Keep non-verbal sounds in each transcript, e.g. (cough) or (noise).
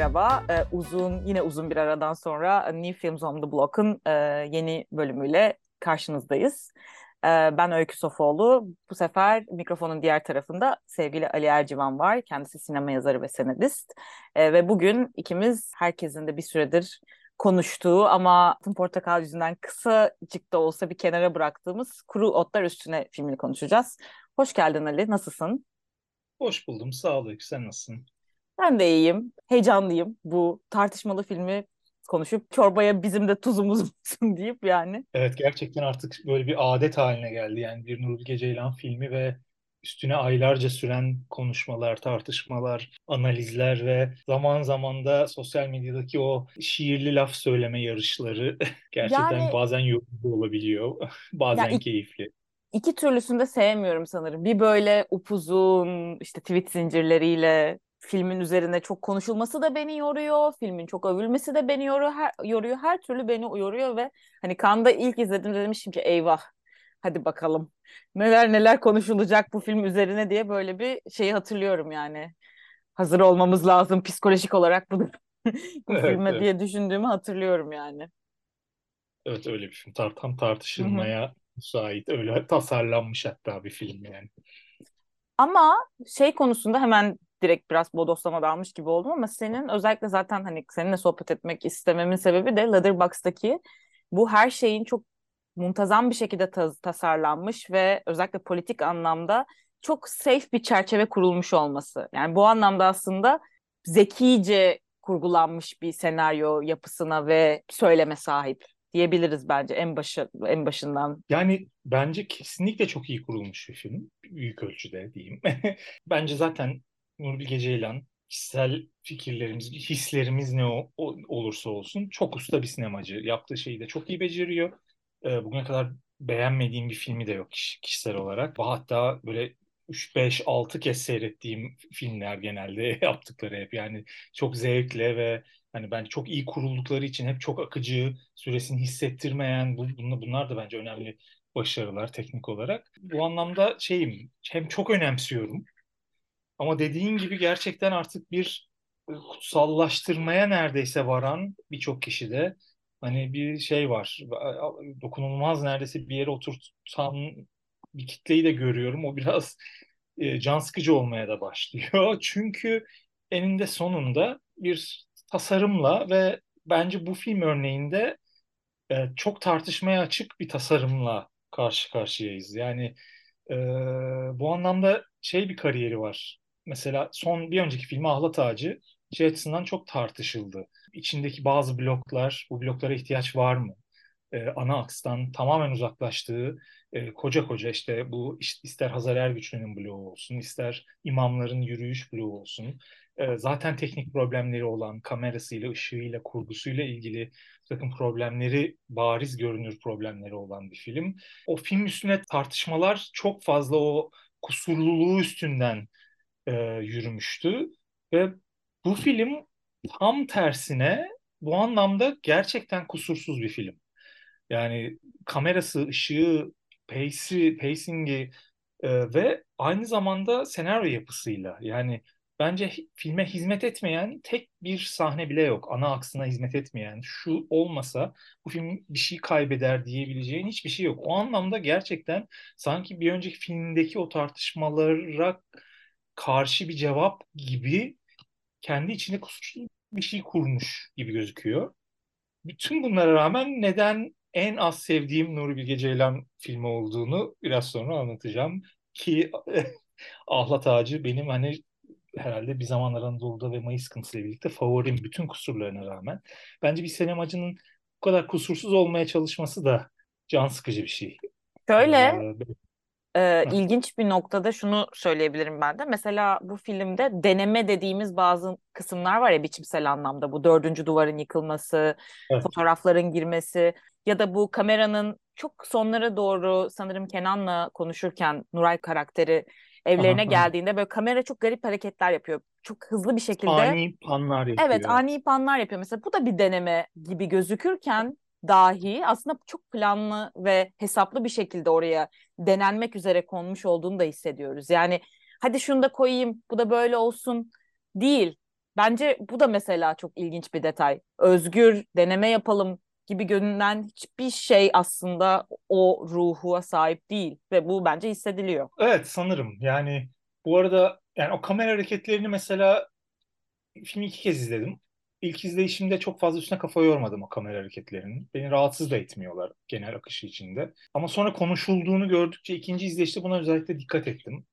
merhaba. Ee, uzun, yine uzun bir aradan sonra New Films on the Block'un e, yeni bölümüyle karşınızdayız. Ee, ben Öykü Sofoğlu. Bu sefer mikrofonun diğer tarafında sevgili Ali Ercivan var. Kendisi sinema yazarı ve senarist. Ee, ve bugün ikimiz herkesin de bir süredir konuştuğu ama Altın Portakal yüzünden kısacık da olsa bir kenara bıraktığımız Kuru Otlar Üstüne filmini konuşacağız. Hoş geldin Ali, nasılsın? Hoş buldum, sağ ol Öykü. Sen nasılsın? Ben de iyiyim. Heyecanlıyım. Bu tartışmalı filmi konuşup çorbaya bizim de tuzumuz (laughs) olsun deyip yani. Evet gerçekten artık böyle bir adet haline geldi. Yani bir Nuri Bilge Ceylan filmi ve üstüne aylarca süren konuşmalar, tartışmalar, analizler ve zaman zaman da sosyal medyadaki o şiirli laf söyleme yarışları (laughs) gerçekten Yani bazen yorucu olabiliyor, (laughs) bazen ik- keyifli. iki türlüsünü de sevmiyorum sanırım. Bir böyle upuzun işte tweet zincirleriyle filmin üzerine çok konuşulması da beni yoruyor. Filmin çok övülmesi de beni yoruyor. Her, yoruyor. Her türlü beni yoruyor ve hani Cannes'da ilk izlediğimde demiştim ki eyvah hadi bakalım neler neler konuşulacak bu film üzerine diye böyle bir şeyi hatırlıyorum yani. Hazır olmamız lazım psikolojik olarak bu (laughs) bu Evet, filme evet. diye düşündüğümü hatırlıyorum yani. Evet öyle bir film. Tam hı. tartışılmaya müsait. Öyle tasarlanmış hatta bir film yani. Ama şey konusunda hemen direkt biraz bodoslama dalmış gibi oldum ama senin özellikle zaten hani seninle sohbet etmek istememin sebebi de Letterboxd'daki bu her şeyin çok muntazam bir şekilde ta- tasarlanmış ve özellikle politik anlamda çok safe bir çerçeve kurulmuş olması. Yani bu anlamda aslında zekice kurgulanmış bir senaryo yapısına ve söyleme sahip diyebiliriz bence en başı en başından. Yani bence kesinlikle çok iyi kurulmuş bir film. Büyük ölçüde diyeyim. (laughs) Bence zaten Nuri Bilge Ceylan kişisel fikirlerimiz, hislerimiz ne o, o- olursa olsun çok usta bir sinemacı. Yaptığı şeyi de çok iyi beceriyor. Ee, bugüne kadar beğenmediğim bir filmi de yok kiş- kişisel olarak. Hatta böyle 3, 5, 6 kez seyrettiğim filmler genelde (laughs) yaptıkları hep. Yani çok zevkle ve hani bence çok iyi kuruldukları için hep çok akıcı, süresini hissettirmeyen bu, bunlar da bence önemli başarılar teknik olarak. Bu anlamda şeyim hem çok önemsiyorum ama dediğin gibi gerçekten artık bir e, kutsallaştırmaya neredeyse varan birçok kişide hani bir şey var. Dokunulmaz neredeyse bir yere oturtan bir kitleyi de görüyorum. O biraz e, can sıkıcı olmaya da başlıyor. (laughs) Çünkü eninde sonunda bir tasarımla ve bence bu film örneğinde e, çok tartışmaya açık bir tasarımla karşı karşıyayız. Yani e, bu anlamda şey bir kariyeri var. Mesela son bir önceki filmi Ahlat Ağacı şey açısından çok tartışıldı. İçindeki bazı bloklar, bu bloklara ihtiyaç var mı? E, ana akstan tamamen uzaklaştığı e, koca koca işte bu ister Hazar Ergüçlü'nün bloğu olsun, ister imamların yürüyüş bloğu olsun. E, zaten teknik problemleri olan kamerasıyla, ışığıyla, kurgusuyla ilgili takım problemleri, bariz görünür problemleri olan bir film. O film üstüne tartışmalar çok fazla o kusurluluğu üstünden e, yürümüştü. Ve bu film tam tersine bu anlamda gerçekten kusursuz bir film. Yani kamerası, ışığı, pace'i, pacing'i e, ve aynı zamanda senaryo yapısıyla. Yani bence filme hizmet etmeyen tek bir sahne bile yok. Ana aksına hizmet etmeyen. Şu olmasa bu film bir şey kaybeder diyebileceğin hiçbir şey yok. O anlamda gerçekten sanki bir önceki filmdeki o tartışmalara karşı bir cevap gibi kendi içinde kusursuz bir şey kurmuş gibi gözüküyor. Bütün bunlara rağmen neden en az sevdiğim Nuri Bilge Ceylan filmi olduğunu biraz sonra anlatacağım. Ki (laughs) Ahlat Ağacı benim hani herhalde bir zamanlar Anadolu'da ve Mayıs Sıkıntısı ile birlikte favorim bütün kusurlarına rağmen. Bence bir sinemacının bu kadar kusursuz olmaya çalışması da can sıkıcı bir şey. Şöyle Ee, e, heh, ilginç bir noktada şunu söyleyebilirim ben de. Mesela bu filmde deneme dediğimiz bazı kısımlar var ya biçimsel anlamda. Bu dördüncü duvarın yıkılması, evet. fotoğrafların girmesi ya da bu kameranın çok sonlara doğru sanırım Kenan'la konuşurken Nuray karakteri evlerine Aha, geldiğinde böyle kamera çok garip hareketler yapıyor. Çok hızlı bir şekilde Ani panlar Evet, yapıyor. ani panlar yapıyor. Mesela bu da bir deneme gibi gözükürken dahi aslında çok planlı ve hesaplı bir şekilde oraya denenmek üzere konmuş olduğunu da hissediyoruz. Yani hadi şunu da koyayım, bu da böyle olsun değil. Bence bu da mesela çok ilginç bir detay. Özgür, deneme yapalım gibi görünen hiçbir şey aslında o ruhuya sahip değil ve bu bence hissediliyor. Evet sanırım yani bu arada yani o kamera hareketlerini mesela filmi iki kez izledim. İlk izleyişimde çok fazla üstüne kafa yormadım o kamera hareketlerinin. Beni rahatsız da etmiyorlar genel akışı içinde. Ama sonra konuşulduğunu gördükçe ikinci izleyişte buna özellikle dikkat ettim.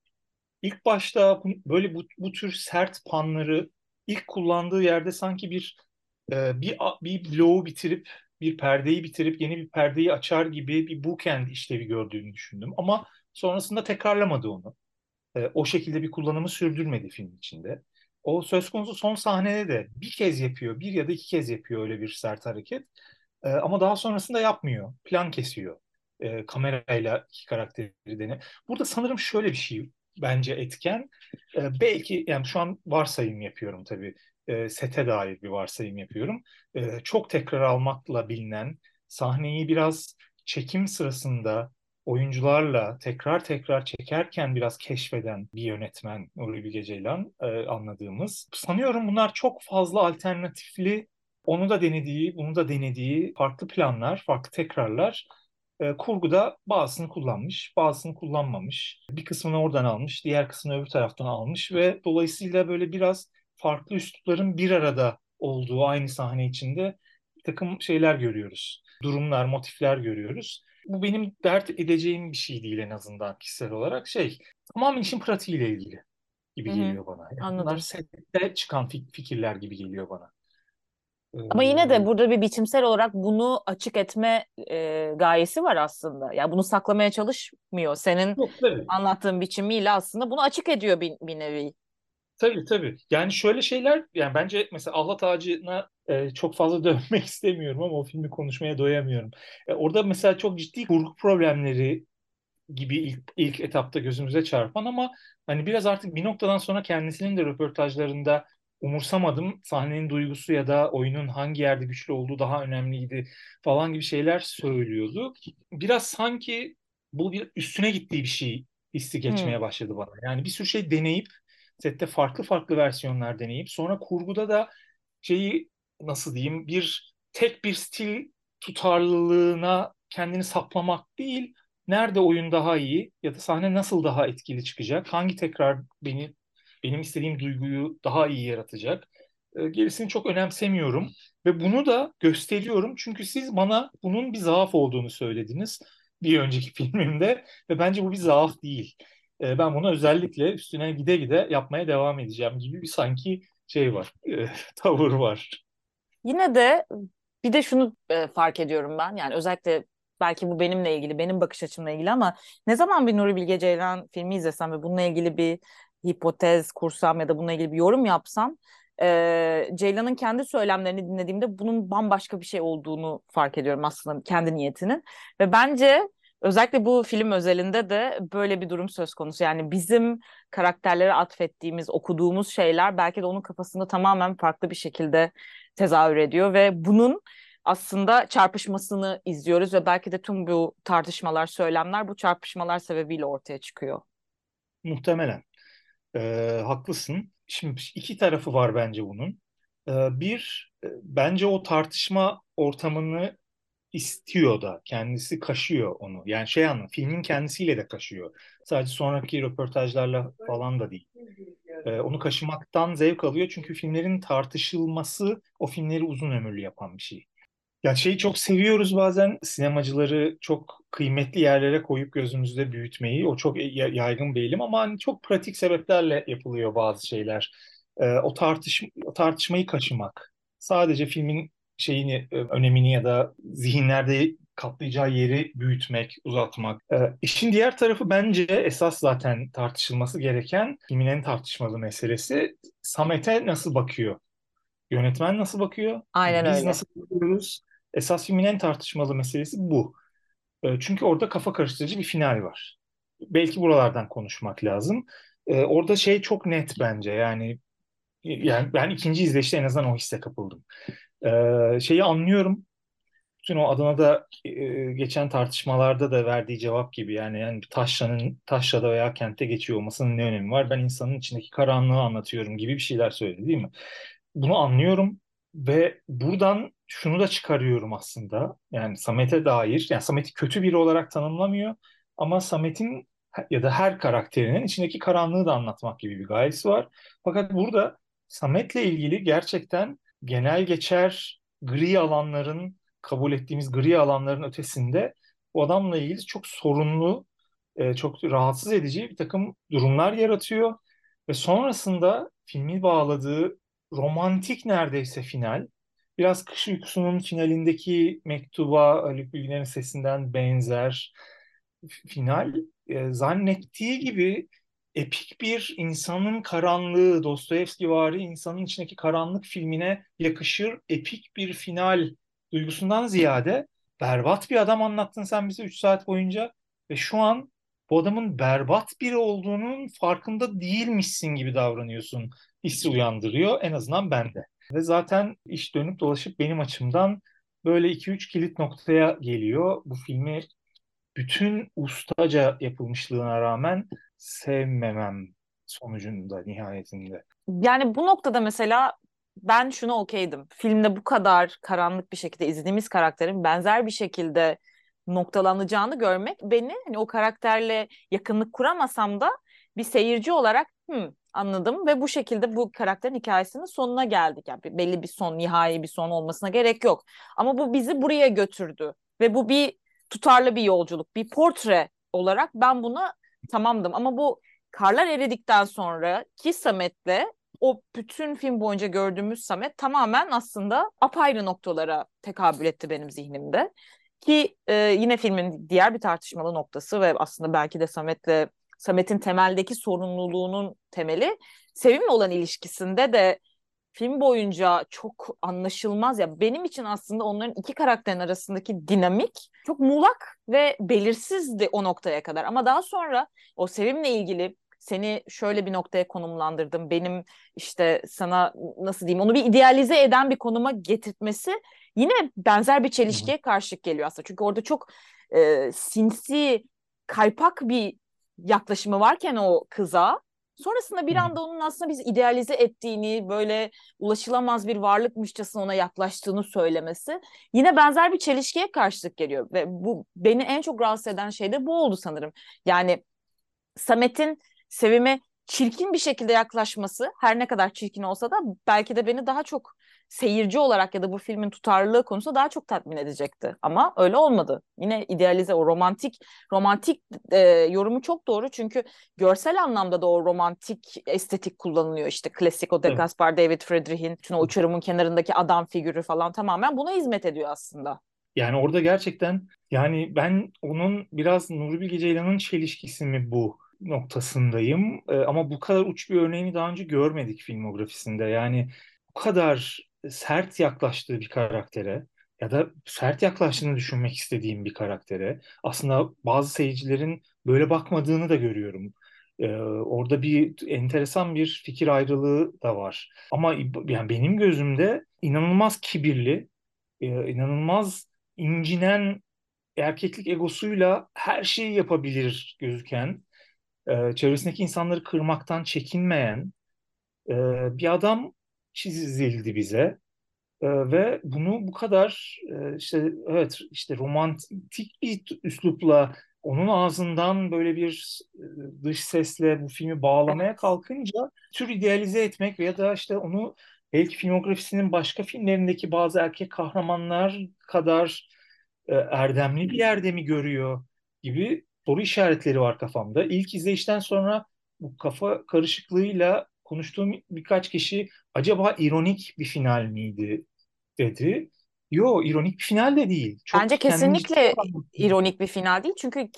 İlk başta böyle bu, bu tür sert panları ilk kullandığı yerde sanki bir e, bir bir bloğu bitirip bir perdeyi bitirip yeni bir perdeyi açar gibi bir bookend işlevi gördüğünü düşündüm. Ama sonrasında tekrarlamadı onu. E, o şekilde bir kullanımı sürdürmedi film içinde. O söz konusu son sahnede de bir kez yapıyor, bir ya da iki kez yapıyor öyle bir sert hareket. E, ama daha sonrasında yapmıyor. Plan kesiyor. E, kamerayla iki karakteri dene. Burada sanırım şöyle bir şey bence etken. E, belki yani şu an varsayım yapıyorum tabii. E, sete dair bir varsayım yapıyorum. E, çok tekrar almakla bilinen sahneyi biraz çekim sırasında oyuncularla tekrar tekrar çekerken biraz keşfeden bir yönetmen Nuri Bilge Ceylan e, anladığımız. Sanıyorum bunlar çok fazla alternatifli onu da denediği, bunu da denediği farklı planlar, farklı tekrarlar e, kurguda bazısını kullanmış, bazısını kullanmamış. Bir kısmını oradan almış, diğer kısmını öbür taraftan almış ve dolayısıyla böyle biraz farklı üslupların bir arada olduğu aynı sahne içinde bir takım şeyler görüyoruz. Durumlar, motifler görüyoruz. Bu benim dert edeceğim bir şey değil en azından kişisel olarak. Şey, tamamen işin pratiğiyle ilgili gibi Hı-hı. geliyor bana. Yani bunlar sette çıkan fikirler gibi geliyor bana. Ama yine de burada bir biçimsel olarak bunu açık etme e, gayesi var aslında. Yani bunu saklamaya çalışmıyor. Senin Yok, anlattığın biçimiyle aslında bunu açık ediyor bir, bir nevi. Tabii tabii. Yani şöyle şeyler yani bence mesela Allah Ağacı'na e, çok fazla (laughs) dönmek istemiyorum ama o filmi konuşmaya doyamıyorum. E, orada mesela çok ciddi kurgu problemleri gibi ilk, ilk etapta gözümüze çarpan ama hani biraz artık bir noktadan sonra kendisinin de röportajlarında umursamadım. Sahnenin duygusu ya da oyunun hangi yerde güçlü olduğu daha önemliydi falan gibi şeyler söylüyordu. Biraz sanki bu bir üstüne gittiği bir şey hissi geçmeye hmm. başladı bana. Yani bir sürü şey deneyip sette farklı farklı versiyonlar deneyip sonra kurguda da şeyi nasıl diyeyim bir tek bir stil tutarlılığına kendini saplamak değil nerede oyun daha iyi ya da sahne nasıl daha etkili çıkacak hangi tekrar beni benim istediğim duyguyu daha iyi yaratacak e, gerisini çok önemsemiyorum ve bunu da gösteriyorum çünkü siz bana bunun bir zaaf olduğunu söylediniz bir önceki (laughs) filmimde ve bence bu bir zaaf değil. E, ben bunu özellikle üstüne gide gide yapmaya devam edeceğim gibi bir sanki şey var, e, (laughs) tavır var. Yine de bir de şunu e, fark ediyorum ben. Yani özellikle belki bu benimle ilgili, benim bakış açımla ilgili ama ne zaman bir Nuri Bilge Ceylan filmi izlesem ve bununla ilgili bir hipotez kursam ya da bununla ilgili bir yorum yapsam e, Ceylan'ın kendi söylemlerini dinlediğimde bunun bambaşka bir şey olduğunu fark ediyorum aslında kendi niyetinin. Ve bence Özellikle bu film özelinde de böyle bir durum söz konusu. Yani bizim karakterlere atfettiğimiz, okuduğumuz şeyler belki de onun kafasında tamamen farklı bir şekilde tezahür ediyor ve bunun aslında çarpışmasını izliyoruz ve belki de tüm bu tartışmalar, söylemler bu çarpışmalar sebebiyle ortaya çıkıyor. Muhtemelen. Ee, haklısın. Şimdi iki tarafı var bence bunun. Ee, bir, e, bence o tartışma ortamını istiyor da kendisi kaşıyor onu. Yani şey anlamı filmin kendisiyle de kaşıyor. Sadece sonraki röportajlarla falan da değil. Ee, onu kaşımaktan zevk alıyor çünkü filmlerin tartışılması o filmleri uzun ömürlü yapan bir şey. Ya şeyi çok seviyoruz bazen sinemacıları çok kıymetli yerlere koyup gözümüzde büyütmeyi. O çok yaygın bir eğilim ama hani çok pratik sebeplerle yapılıyor bazı şeyler. Ee, o tartış o tartışmayı kaşımak. Sadece filmin şeyini, e, önemini ya da zihinlerde katlayacağı yeri büyütmek, uzatmak. E, işin diğer tarafı bence esas zaten tartışılması gereken filmin en tartışmalı meselesi Samet'e nasıl bakıyor? Yönetmen nasıl bakıyor? Aynen Biz öyle. nasıl bakıyoruz? Esas filmin en tartışmalı meselesi bu. E, çünkü orada kafa karıştırıcı bir final var. Belki buralardan konuşmak lazım. E, orada şey çok net bence yani yani ben ikinci izleyişte en azından o hisse kapıldım. Ee, şeyi anlıyorum. bütün o adına da e, geçen tartışmalarda da verdiği cevap gibi yani yani taşranın taşrada veya kentte geçiyor olmasının ne önemi var? Ben insanın içindeki karanlığı anlatıyorum gibi bir şeyler söyledi değil mi? Bunu anlıyorum ve buradan şunu da çıkarıyorum aslında. Yani Samet'e dair, yani Samet'i kötü biri olarak tanımlamıyor ama Samet'in ya da her karakterinin içindeki karanlığı da anlatmak gibi bir gayesi var. Fakat burada Samet'le ilgili gerçekten genel geçer gri alanların kabul ettiğimiz gri alanların ötesinde bu adamla ilgili çok sorunlu, e, çok rahatsız edici bir takım durumlar yaratıyor. Ve sonrasında filmi bağladığı romantik neredeyse final, biraz Kış Uykusu'nun finalindeki mektuba Haluk Bilginer'in sesinden benzer final e, zannettiği gibi epik bir insanın karanlığı, Dostoyevski vari insanın içindeki karanlık filmine yakışır epik bir final duygusundan ziyade berbat bir adam anlattın sen bize 3 saat boyunca ve şu an bu adamın berbat biri olduğunun farkında değilmişsin gibi davranıyorsun hissi uyandırıyor en azından bende. Ve zaten iş dönüp dolaşıp benim açımdan böyle 2-3 kilit noktaya geliyor. Bu filmi bütün ustaca yapılmışlığına rağmen sevmemem sonucunda nihayetinde. Yani bu noktada mesela ben şunu okeydim. Filmde bu kadar karanlık bir şekilde izlediğimiz karakterin benzer bir şekilde noktalanacağını görmek beni hani o karakterle yakınlık kuramasam da bir seyirci olarak Hı, anladım ve bu şekilde bu karakterin hikayesinin sonuna geldik. Yani belli bir son, nihai bir son olmasına gerek yok. Ama bu bizi buraya götürdü ve bu bir tutarlı bir yolculuk, bir portre olarak ben buna tamamdım. Ama bu karlar eridikten sonra ki Samet'le o bütün film boyunca gördüğümüz Samet tamamen aslında apayrı noktalara tekabül etti benim zihnimde. Ki e, yine filmin diğer bir tartışmalı noktası ve aslında belki de Samet'le Samet'in temeldeki sorumluluğunun temeli Sevim'le olan ilişkisinde de film boyunca çok anlaşılmaz ya benim için aslında onların iki karakterin arasındaki dinamik çok muğlak ve belirsizdi o noktaya kadar ama daha sonra o Sevim'le ilgili seni şöyle bir noktaya konumlandırdım. Benim işte sana nasıl diyeyim onu bir idealize eden bir konuma getirtmesi yine benzer bir çelişkiye karşılık geliyor aslında. Çünkü orada çok e, sinsi, kaypak bir yaklaşımı varken o kıza sonrasında bir anda onun aslında biz idealize ettiğini böyle ulaşılamaz bir varlıkmışçasına ona yaklaştığını söylemesi yine benzer bir çelişkiye karşılık geliyor ve bu beni en çok rahatsız eden şey de bu oldu sanırım. Yani Samet'in Sevim'e çirkin bir şekilde yaklaşması her ne kadar çirkin olsa da belki de beni daha çok seyirci olarak ya da bu filmin tutarlılığı konusunda daha çok tatmin edecekti. Ama öyle olmadı. Yine idealize o romantik romantik e, yorumu çok doğru çünkü görsel anlamda da o romantik estetik kullanılıyor. işte klasik o De Gaspar, evet. David Friedrich'in bütün o uçurumun kenarındaki adam figürü falan tamamen buna hizmet ediyor aslında. Yani orada gerçekten yani ben onun biraz Nuri Bilge Ceylan'ın çelişkisi mi bu? noktasındayım. E, ama bu kadar uç bir örneğini daha önce görmedik filmografisinde. Yani bu kadar sert yaklaştığı bir karaktere ya da sert yaklaştığını düşünmek istediğim bir karaktere aslında bazı seyircilerin böyle bakmadığını da görüyorum. Ee, orada bir enteresan bir fikir ayrılığı da var. Ama yani benim gözümde inanılmaz kibirli, e, inanılmaz incinen erkeklik egosuyla her şeyi yapabilir gözüken e, çevresindeki insanları kırmaktan çekinmeyen e, bir adam çizildi bize. E, ve bunu bu kadar e, işte evet işte romantik bir üslupla onun ağzından böyle bir e, dış sesle bu filmi bağlamaya kalkınca tür idealize etmek veya da işte onu belki filmografisinin başka filmlerindeki bazı erkek kahramanlar kadar e, erdemli bir yerde mi görüyor gibi soru işaretleri var kafamda. İlk izleyişten sonra bu kafa karışıklığıyla konuştuğum birkaç kişi acaba ironik bir final miydi dedi. Yo ironik bir final de değil. Çok Bence kesinlikle ironik bir final değil. Çünkü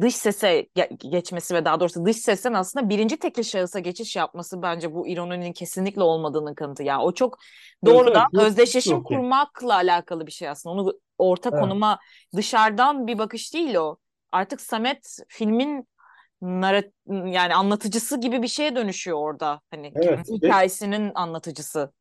dış sese geçmesi ve daha doğrusu dış sesten aslında birinci tekil şahısa geçiş yapması bence bu ironinin kesinlikle olmadığının kanıtı. Yani o çok doğrudan evet, evet, özdeşleşim okay. kurmakla alakalı bir şey aslında. Onu orta evet. konuma dışarıdan bir bakış değil o artık Samet filmin narat yani anlatıcısı gibi bir şeye dönüşüyor orada. Hani evet, kendi hikayesinin anlatıcısı.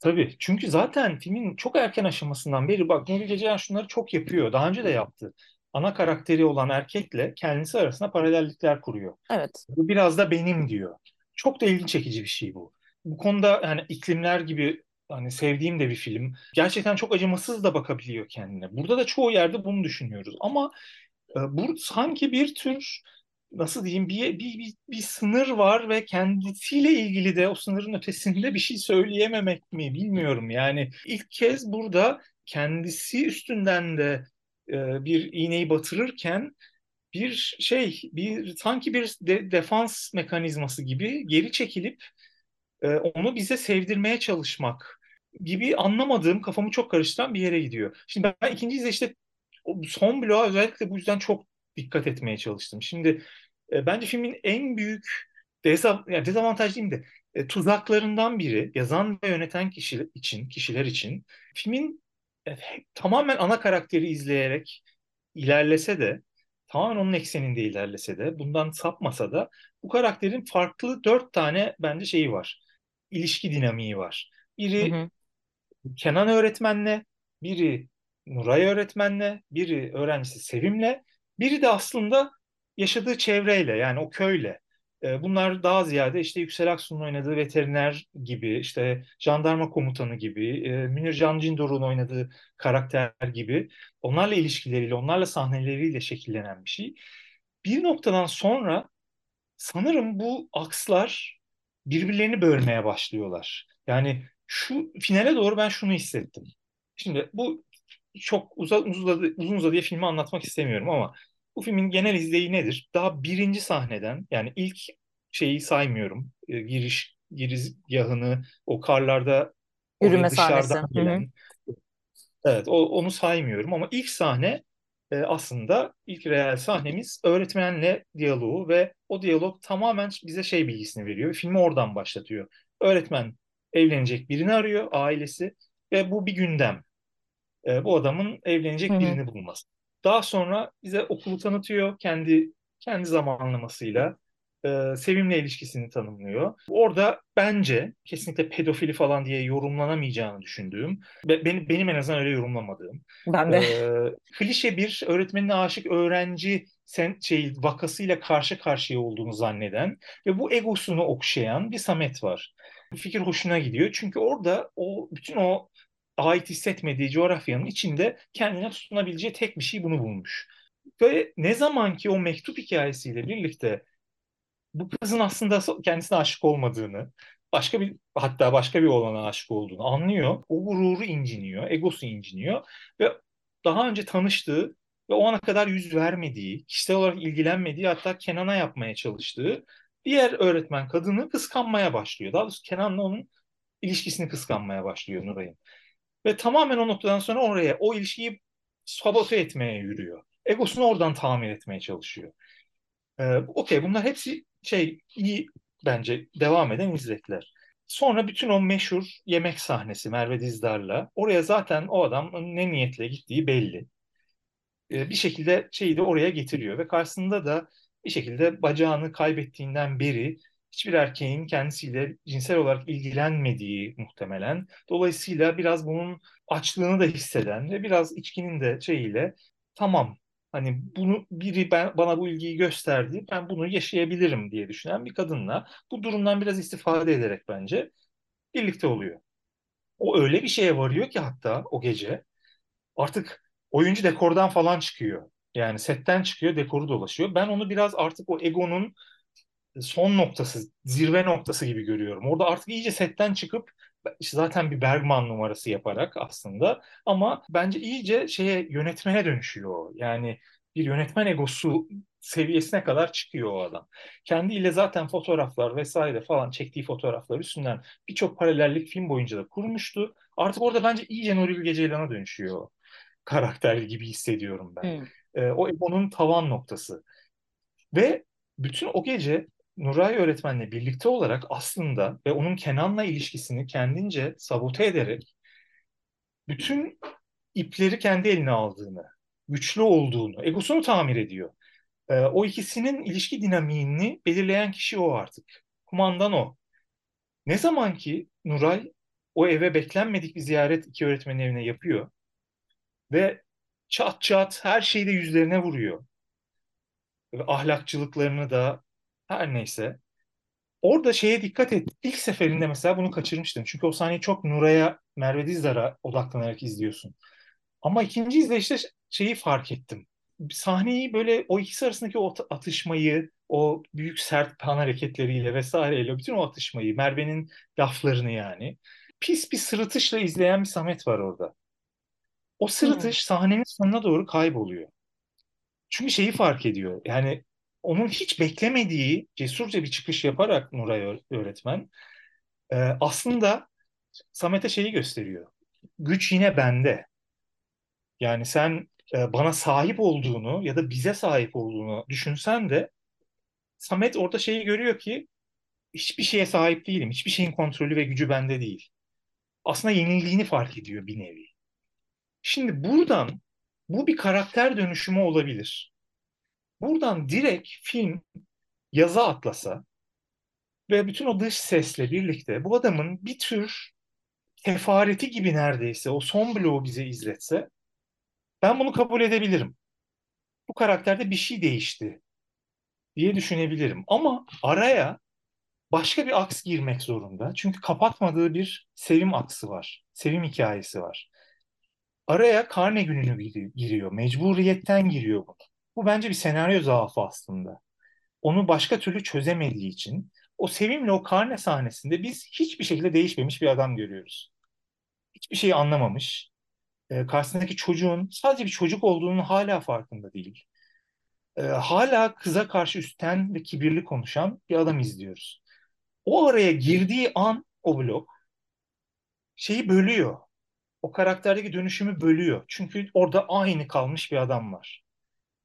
Tabii. Çünkü zaten filmin çok erken aşamasından beri bak Nuri Geceyan şunları çok yapıyor. Daha önce de yaptı. Ana karakteri olan erkekle kendisi arasında paralellikler kuruyor. Evet. Bu biraz da benim diyor. Çok da ilginç çekici bir şey bu. Bu konuda yani iklimler gibi hani sevdiğim de bir film. Gerçekten çok acımasız da bakabiliyor kendine. Burada da çoğu yerde bunu düşünüyoruz. Ama e, bu sanki bir tür nasıl diyeyim bir, bir, bir, bir sınır var ve kendisiyle ilgili de o sınırın ötesinde bir şey söyleyememek mi bilmiyorum. Yani ilk kez burada kendisi üstünden de e, bir iğneyi batırırken bir şey, bir sanki bir de, defans mekanizması gibi geri çekilip e, onu bize sevdirmeye çalışmak gibi anlamadığım, kafamı çok karıştıran bir yere gidiyor. Şimdi ben ikinci izleyişte son bloğa özellikle bu yüzden çok dikkat etmeye çalıştım. Şimdi e, bence filmin en büyük dezav yani dezavantaj değil de e, tuzaklarından biri yazan ve yöneten kişi için, kişiler için filmin e, tamamen ana karakteri izleyerek ilerlese de tamamen onun ekseninde ilerlese de bundan sapmasa da bu karakterin farklı dört tane bence şeyi var. İlişki dinamiği var. Biri hı hı. Kenan öğretmenle, biri Nuray öğretmenle, biri öğrencisi Sevim'le, biri de aslında yaşadığı çevreyle yani o köyle. E, bunlar daha ziyade işte Yüksel Aksu'nun oynadığı veteriner gibi, işte jandarma komutanı gibi, e, Münir Can Cindor'un oynadığı karakter gibi onlarla ilişkileriyle, onlarla sahneleriyle şekillenen bir şey. Bir noktadan sonra sanırım bu akslar birbirlerini bölmeye başlıyorlar. Yani şu finale doğru ben şunu hissettim. Şimdi bu çok uzun uzadı, uzun uzadıya filmi anlatmak istemiyorum ama bu filmin genel izleyi nedir? Daha birinci sahneden yani ilk şeyi saymıyorum. E, giriş girizgahını o karlarda yürüme sahnesi. Gelen, evet o, onu saymıyorum ama ilk sahne e, aslında ilk reel sahnemiz öğretmenle diyaloğu ve o diyalog tamamen bize şey bilgisini veriyor. Filmi oradan başlatıyor. Öğretmen evlenecek birini arıyor ailesi ve bu bir gündem. E, bu adamın evlenecek Hı-hı. birini bulması. Daha sonra bize okulu tanıtıyor kendi kendi zamanlamasıyla. E, sevimle ilişkisini tanımlıyor. Orada bence kesinlikle pedofili falan diye yorumlanamayacağını düşündüğüm, benim, benim en azından öyle yorumlamadığım. Ben de. E, klişe bir öğretmenine aşık öğrenci sen şey vakasıyla karşı karşıya olduğunu zanneden ve bu egosunu okşayan bir Samet var. Fikir hoşuna gidiyor çünkü orada o bütün o ait hissetmediği coğrafyanın içinde kendine tutunabileceği tek bir şey bunu bulmuş. Ve ne zaman ki o mektup hikayesiyle birlikte bu kızın aslında kendisine aşık olmadığını, başka bir hatta başka bir olana aşık olduğunu anlıyor. O gururu inciniyor, egosu inciniyor ve daha önce tanıştığı ve o ana kadar yüz vermediği, kişisel olarak ilgilenmediği hatta Kenan'a yapmaya çalıştığı diğer öğretmen kadını kıskanmaya başlıyor. Daha doğrusu Kenan'la onun ilişkisini kıskanmaya başlıyor Nuray'ın. Ve tamamen o noktadan sonra oraya o ilişkiyi sabote etmeye yürüyor. Egosunu oradan tamir etmeye çalışıyor. Ee, Okey bunlar hepsi şey iyi bence devam eden izlekler. Sonra bütün o meşhur yemek sahnesi Merve Dizdar'la oraya zaten o adam ne niyetle gittiği belli. Ee, bir şekilde şeyi de oraya getiriyor ve karşısında da bir şekilde bacağını kaybettiğinden beri hiçbir erkeğin kendisiyle cinsel olarak ilgilenmediği muhtemelen. Dolayısıyla biraz bunun açlığını da hisseden ve biraz içkinin de şeyiyle tamam hani bunu biri ben, bana bu ilgiyi gösterdi ben bunu yaşayabilirim diye düşünen bir kadınla bu durumdan biraz istifade ederek bence birlikte oluyor. O öyle bir şeye varıyor ki hatta o gece artık oyuncu dekordan falan çıkıyor. Yani setten çıkıyor, dekoru dolaşıyor. Ben onu biraz artık o egonun son noktası, zirve noktası gibi görüyorum. Orada artık iyice setten çıkıp işte zaten bir Bergman numarası yaparak aslında ama bence iyice şeye yönetmene dönüşüyor. Yani bir yönetmen egosu seviyesine kadar çıkıyor o adam. Kendiyle zaten fotoğraflar vesaire falan çektiği fotoğraflar üstünden birçok paralellik film boyunca da kurmuştu. Artık orada bence iyice Nuri Bilge Ceylan'a dönüşüyor karakter gibi hissediyorum ben. Hmm. Ee, o egonun tavan noktası. Ve bütün o gece Nuray öğretmenle birlikte olarak aslında ve onun Kenan'la ilişkisini kendince sabote ederek bütün ipleri kendi eline aldığını, güçlü olduğunu, egosunu tamir ediyor. E, o ikisinin ilişki dinamiğini belirleyen kişi o artık. Kumandan o. Ne zaman ki Nuray o eve beklenmedik bir ziyaret iki öğretmenin evine yapıyor. Ve çat çat her şeyi de yüzlerine vuruyor. Ve ahlakçılıklarını da her neyse. Orada şeye dikkat et. İlk seferinde mesela bunu kaçırmıştım. Çünkü o sahneyi çok Nuray'a, Merve Dizdar'a odaklanarak izliyorsun. Ama ikinci izleyişte şeyi fark ettim. Sahneyi böyle o ikisi arasındaki o atışmayı, o büyük sert pan hareketleriyle vesaireyle bütün o atışmayı, Merve'nin laflarını yani pis bir sırıtışla izleyen bir Samet var orada. O sırıtış sahnenin sonuna doğru kayboluyor. Çünkü şeyi fark ediyor. Yani onun hiç beklemediği cesurca bir çıkış yaparak Nuray öğretmen e, aslında Samet'e şeyi gösteriyor. Güç yine bende. Yani sen e, bana sahip olduğunu ya da bize sahip olduğunu düşünsen de Samet orada şeyi görüyor ki hiçbir şeye sahip değilim. Hiçbir şeyin kontrolü ve gücü bende değil. Aslında yenildiğini fark ediyor bir nevi. Şimdi buradan bu bir karakter dönüşümü olabilir. Buradan direkt film yaza atlasa ve bütün o dış sesle birlikte bu adamın bir tür kefareti gibi neredeyse o son bloğu bize izletse ben bunu kabul edebilirim. Bu karakterde bir şey değişti diye düşünebilirim. Ama araya başka bir aks girmek zorunda. Çünkü kapatmadığı bir sevim aksı var. Sevim hikayesi var. Araya karne gününü giriyor. Mecburiyetten giriyor bu. Bu bence bir senaryo zaafı aslında. Onu başka türlü çözemediği için o sevimli o karne sahnesinde biz hiçbir şekilde değişmemiş bir adam görüyoruz. Hiçbir şeyi anlamamış. E, karşısındaki çocuğun sadece bir çocuk olduğunu hala farkında değil. E, hala kıza karşı üstten ve kibirli konuşan bir adam izliyoruz. O araya girdiği an o blok şeyi bölüyor. O karakterdeki dönüşümü bölüyor. Çünkü orada aynı kalmış bir adam var.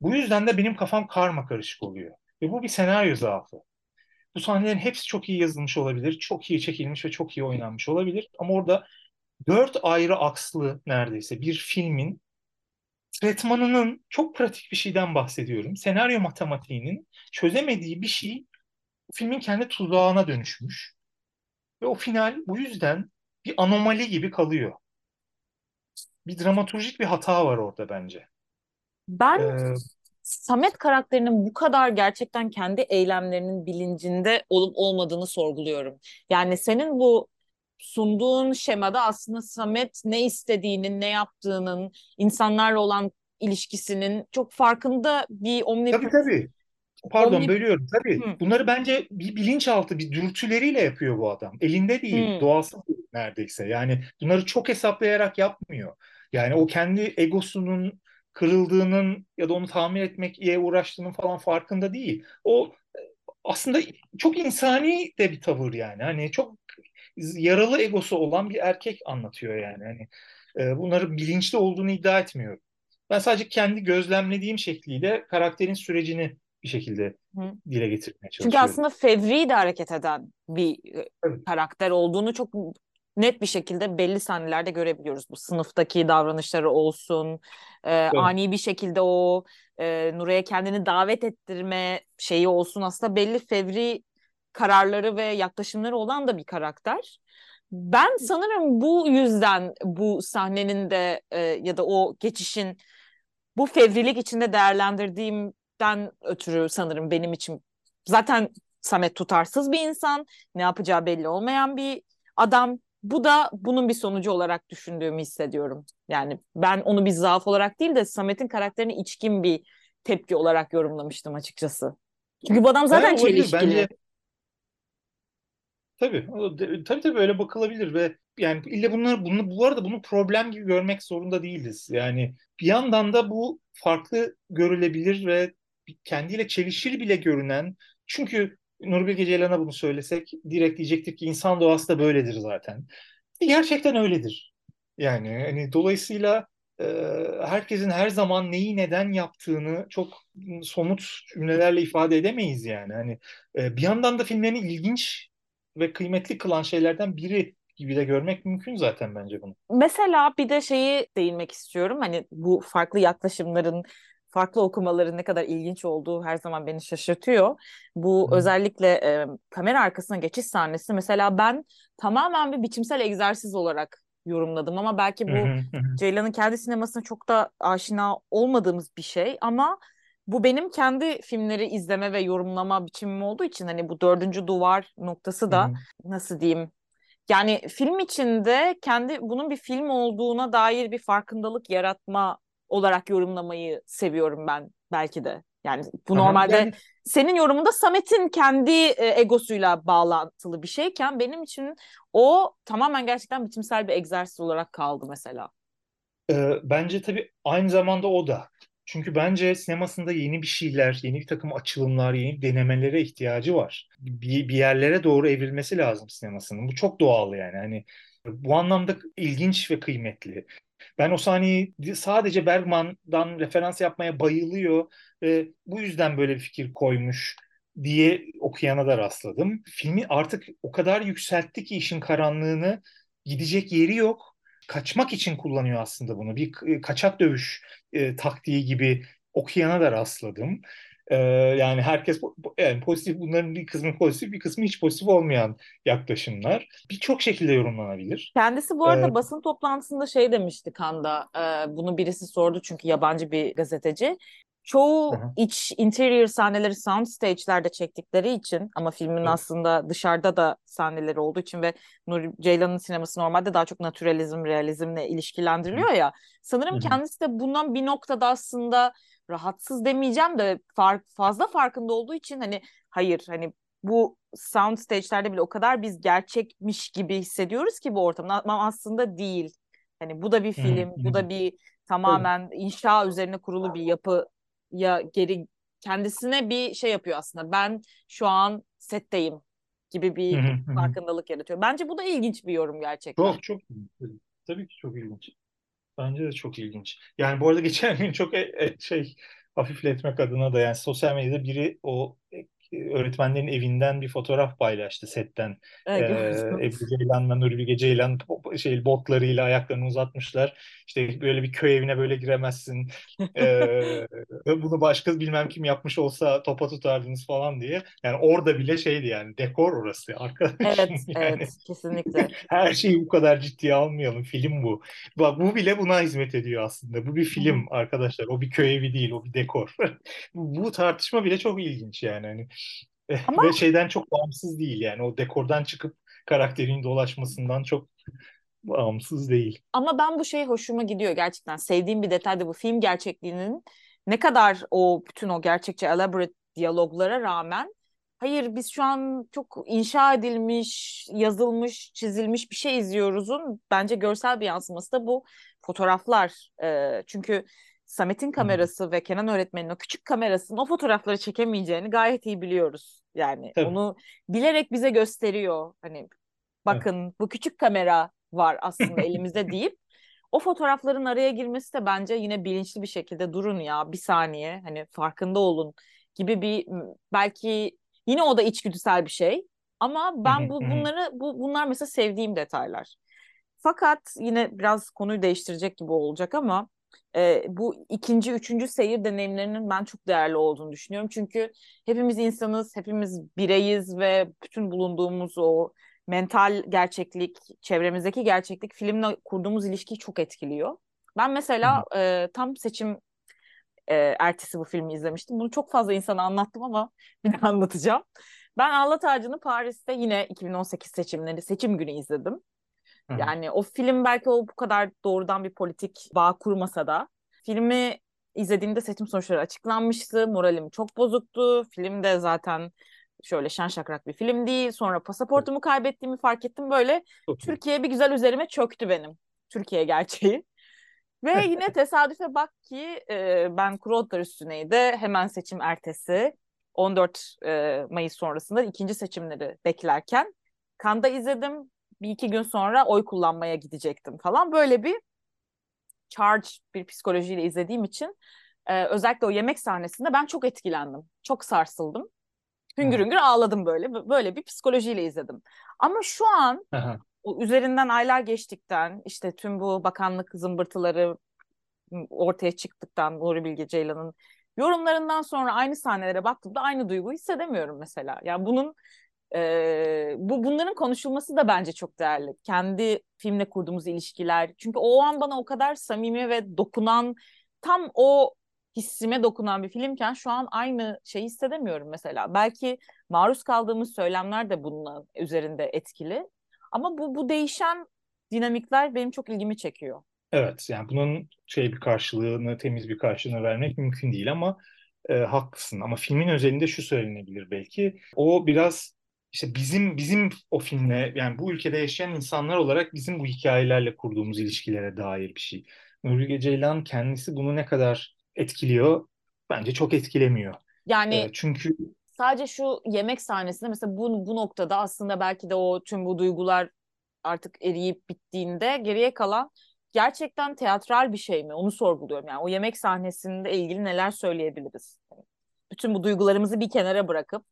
Bu yüzden de benim kafam karma karışık oluyor. Ve bu bir senaryo zaafı. Bu sahnelerin hepsi çok iyi yazılmış olabilir, çok iyi çekilmiş ve çok iyi oynanmış olabilir. Ama orada dört ayrı akslı neredeyse bir filmin tretmanının çok pratik bir şeyden bahsediyorum. Senaryo matematiğinin çözemediği bir şey filmin kendi tuzağına dönüşmüş. Ve o final bu yüzden bir anomali gibi kalıyor. Bir dramaturjik bir hata var orada bence. Ben ee, Samet karakterinin bu kadar gerçekten kendi eylemlerinin bilincinde olup olmadığını sorguluyorum. Yani senin bu sunduğun şemada aslında Samet ne istediğinin, ne yaptığının, insanlarla olan ilişkisinin çok farkında bir omnip Tabii tabii. Pardon Omnip... bölüyorum. Tabii Hı. bunları bence bir bilinçaltı, bir dürtüleriyle yapıyor bu adam. Elinde değil, Hı. doğası değil neredeyse. Yani bunları çok hesaplayarak yapmıyor. Yani o kendi egosunun kırıldığının ya da onu tamir etmekle uğraştığının falan farkında değil. O aslında çok insani de bir tavır yani. Hani çok yaralı egosu olan bir erkek anlatıyor yani. Hani e, bunları bilinçli olduğunu iddia etmiyorum. Ben sadece kendi gözlemlediğim şekliyle karakterin sürecini bir şekilde Hı. dile getirmeye çalışıyorum. Çünkü aslında fevri de hareket eden bir e, evet. karakter olduğunu çok net bir şekilde belli sahnelerde görebiliyoruz. Bu sınıftaki davranışları olsun, e, evet. ani bir şekilde o e, Nure'ye kendini davet ettirme şeyi olsun aslında belli fevri kararları ve yaklaşımları olan da bir karakter. Ben sanırım bu yüzden bu sahnenin de e, ya da o geçişin bu fevrilik içinde değerlendirdiğimden ötürü sanırım benim için zaten Samet tutarsız bir insan, ne yapacağı belli olmayan bir adam bu da bunun bir sonucu olarak düşündüğümü hissediyorum. Yani ben onu bir zaaf olarak değil de Samet'in karakterini içkin bir tepki olarak yorumlamıştım açıkçası. Çünkü bu adam zaten evet, çelişkili. Bence... Tabii, tabii tabii öyle bakılabilir ve yani illa bunları bunu bu arada bunu problem gibi görmek zorunda değiliz. Yani bir yandan da bu farklı görülebilir ve kendiyle çelişir bile görünen çünkü Nurbil Ceylan'a bunu söylesek direkt diyecektir ki insan doğası da böyledir zaten. Gerçekten öyledir. Yani hani dolayısıyla e, herkesin her zaman neyi neden yaptığını çok somut cümlelerle ifade edemeyiz yani. Hani e, bir yandan da filmlerini ilginç ve kıymetli kılan şeylerden biri gibi de görmek mümkün zaten bence bunu. Mesela bir de şeyi değinmek istiyorum. Hani bu farklı yaklaşımların farklı okumaların ne kadar ilginç olduğu her zaman beni şaşırtıyor. Bu Hı. özellikle e, kamera arkasına geçiş sahnesi mesela ben tamamen bir biçimsel egzersiz olarak yorumladım ama belki bu Ceylan'ın kendi sinemasına çok da aşina olmadığımız bir şey ama bu benim kendi filmleri izleme ve yorumlama biçimim olduğu için hani bu dördüncü duvar noktası da nasıl diyeyim yani film içinde kendi bunun bir film olduğuna dair bir farkındalık yaratma olarak yorumlamayı seviyorum ben belki de. Yani bu Aha, normalde yani... senin yorumunda Samet'in kendi e, egosuyla bağlantılı bir şeyken benim için o tamamen gerçekten biçimsel bir egzersiz olarak kaldı mesela. Ee, bence tabii aynı zamanda o da. Çünkü bence sinemasında yeni bir şeyler, yeni bir takım açılımlar, yeni denemelere ihtiyacı var. Bir, bir yerlere doğru evrilmesi lazım sinemasının. Bu çok doğal yani. Hani bu anlamda ilginç ve kıymetli. Ben o sahneyi sadece Bergman'dan referans yapmaya bayılıyor ve bu yüzden böyle bir fikir koymuş diye okuyana da rastladım. Filmi artık o kadar yükseltti ki işin karanlığını gidecek yeri yok. Kaçmak için kullanıyor aslında bunu. Bir kaçak dövüş e, taktiği gibi okuyana da rastladım. Ee, yani herkes yani pozitif bunların bir kısmı pozitif bir kısmı hiç pozitif olmayan yaklaşımlar. Birçok şekilde yorumlanabilir. Kendisi bu arada ee, basın toplantısında şey demişti Kanda. E, bunu birisi sordu çünkü yabancı bir gazeteci. Çoğu hı. iç interior sahneleri sound stage'lerde çektikleri için ama filmin evet. aslında dışarıda da sahneleri olduğu için ve Nuri Ceylan'ın sineması normalde daha çok naturalizm, realizmle ilişkilendiriliyor hı. ya. Sanırım hı. kendisi de bundan bir noktada aslında rahatsız demeyeceğim de fark, fazla farkında olduğu için hani hayır hani bu sound stage'lerde bile o kadar biz gerçekmiş gibi hissediyoruz ki bu ortamda ama aslında değil. Hani bu da bir film, bu da bir tamamen inşa üzerine kurulu bir yapı ya geri kendisine bir şey yapıyor aslında. Ben şu an setteyim gibi bir farkındalık yaratıyor. Bence bu da ilginç bir yorum gerçekten. Çok çok tabii ki çok ilginç. Bence de çok ilginç. Yani bu arada (laughs) geçen gün çok e, e, şey hafifletmek adına da yani sosyal medyada biri o e, öğretmenlerin evinden bir fotoğraf paylaştı setten. Evet, ee, Ebru Ceylan'la Nuri Bilge Ceylan şey, botlarıyla ayaklarını uzatmışlar. İşte böyle bir köy evine böyle giremezsin. ee, bunu başka bilmem kim yapmış olsa topa tutardınız falan diye. Yani orada bile şeydi yani dekor orası arkadaşım. Evet, yani. evet kesinlikle. (laughs) Her şeyi bu kadar ciddiye almayalım. Film bu. Bak bu bile buna hizmet ediyor aslında. Bu bir film arkadaşlar. O bir köy evi değil, o bir dekor. (laughs) bu tartışma bile çok ilginç yani. Hani ama... Ve şeyden çok bağımsız değil yani. O dekordan çıkıp karakterin dolaşmasından çok bağımsız değil. Ama ben bu şey hoşuma gidiyor gerçekten. Sevdiğim bir detay da bu film gerçekliğinin ne kadar o bütün o gerçekçi elaborate diyaloglara rağmen hayır biz şu an çok inşa edilmiş, yazılmış, çizilmiş bir şey izliyoruzun bence görsel bir yansıması da bu fotoğraflar. Ee, çünkü Samet'in kamerası Hı. ve Kenan öğretmenin o küçük kamerasının o fotoğrafları çekemeyeceğini gayet iyi biliyoruz. Yani Tabii. onu bilerek bize gösteriyor. Hani bakın evet. bu küçük kamera var aslında (laughs) elimizde deyip o fotoğrafların araya girmesi de bence yine bilinçli bir şekilde durun ya bir saniye hani farkında olun gibi bir belki yine o da içgüdüsel bir şey ama ben bu bunları bu bunlar mesela sevdiğim detaylar. Fakat yine biraz konuyu değiştirecek gibi olacak ama e, bu ikinci, üçüncü seyir deneyimlerinin ben çok değerli olduğunu düşünüyorum. Çünkü hepimiz insanız, hepimiz bireyiz ve bütün bulunduğumuz o mental gerçeklik, çevremizdeki gerçeklik filmle kurduğumuz ilişkiyi çok etkiliyor. Ben mesela e, tam seçim e, ertesi bu filmi izlemiştim. Bunu çok fazla insana anlattım ama (laughs) bir daha anlatacağım. Ben Ağlat Ağacı'nı Paris'te yine 2018 seçimleri, seçim günü izledim. Yani o film belki o bu kadar doğrudan bir politik bağ kurmasa da filmi izlediğimde seçim sonuçları açıklanmıştı. Moralim çok bozuktu. Film de zaten şöyle şen şakrak bir film değil. Sonra pasaportumu kaybettiğimi fark ettim. Böyle Türkiye bir güzel üzerime çöktü benim. Türkiye gerçeği. (laughs) Ve yine tesadüfe bak ki e, ben Kuru üstüneydi. Hemen seçim ertesi 14 e, Mayıs sonrasında ikinci seçimleri beklerken Kanda izledim bir iki gün sonra oy kullanmaya gidecektim falan. Böyle bir charge bir psikolojiyle izlediğim için e, özellikle o yemek sahnesinde ben çok etkilendim. Çok sarsıldım. Hüngür hüngür ağladım böyle. Böyle bir psikolojiyle izledim. Ama şu an o üzerinden aylar geçtikten işte tüm bu bakanlık zımbırtıları ortaya çıktıktan Nuri Bilge Ceylan'ın yorumlarından sonra aynı sahnelere baktığımda aynı duyguyu hissedemiyorum mesela. Yani bunun e, bu bunların konuşulması da bence çok değerli. Kendi filmle kurduğumuz ilişkiler. Çünkü o an bana o kadar samimi ve dokunan tam o hissime dokunan bir filmken şu an aynı şeyi hissedemiyorum mesela. Belki maruz kaldığımız söylemler de bunun üzerinde etkili. Ama bu bu değişen dinamikler benim çok ilgimi çekiyor. Evet yani bunun şey bir karşılığını, temiz bir karşılığını vermek mümkün değil ama e, haklısın. Ama filmin özelinde şu söylenebilir belki. O biraz işte bizim bizim o filmle yani bu ülkede yaşayan insanlar olarak bizim bu hikayelerle kurduğumuz ilişkilere dair bir şey. Nuri Ceylan kendisi bunu ne kadar etkiliyor? Bence çok etkilemiyor. Yani e, çünkü sadece şu yemek sahnesinde mesela bu, bu noktada aslında belki de o tüm bu duygular artık eriyip bittiğinde geriye kalan gerçekten teatral bir şey mi? Onu sorguluyorum. Yani o yemek sahnesinde ilgili neler söyleyebiliriz? Bütün bu duygularımızı bir kenara bırakıp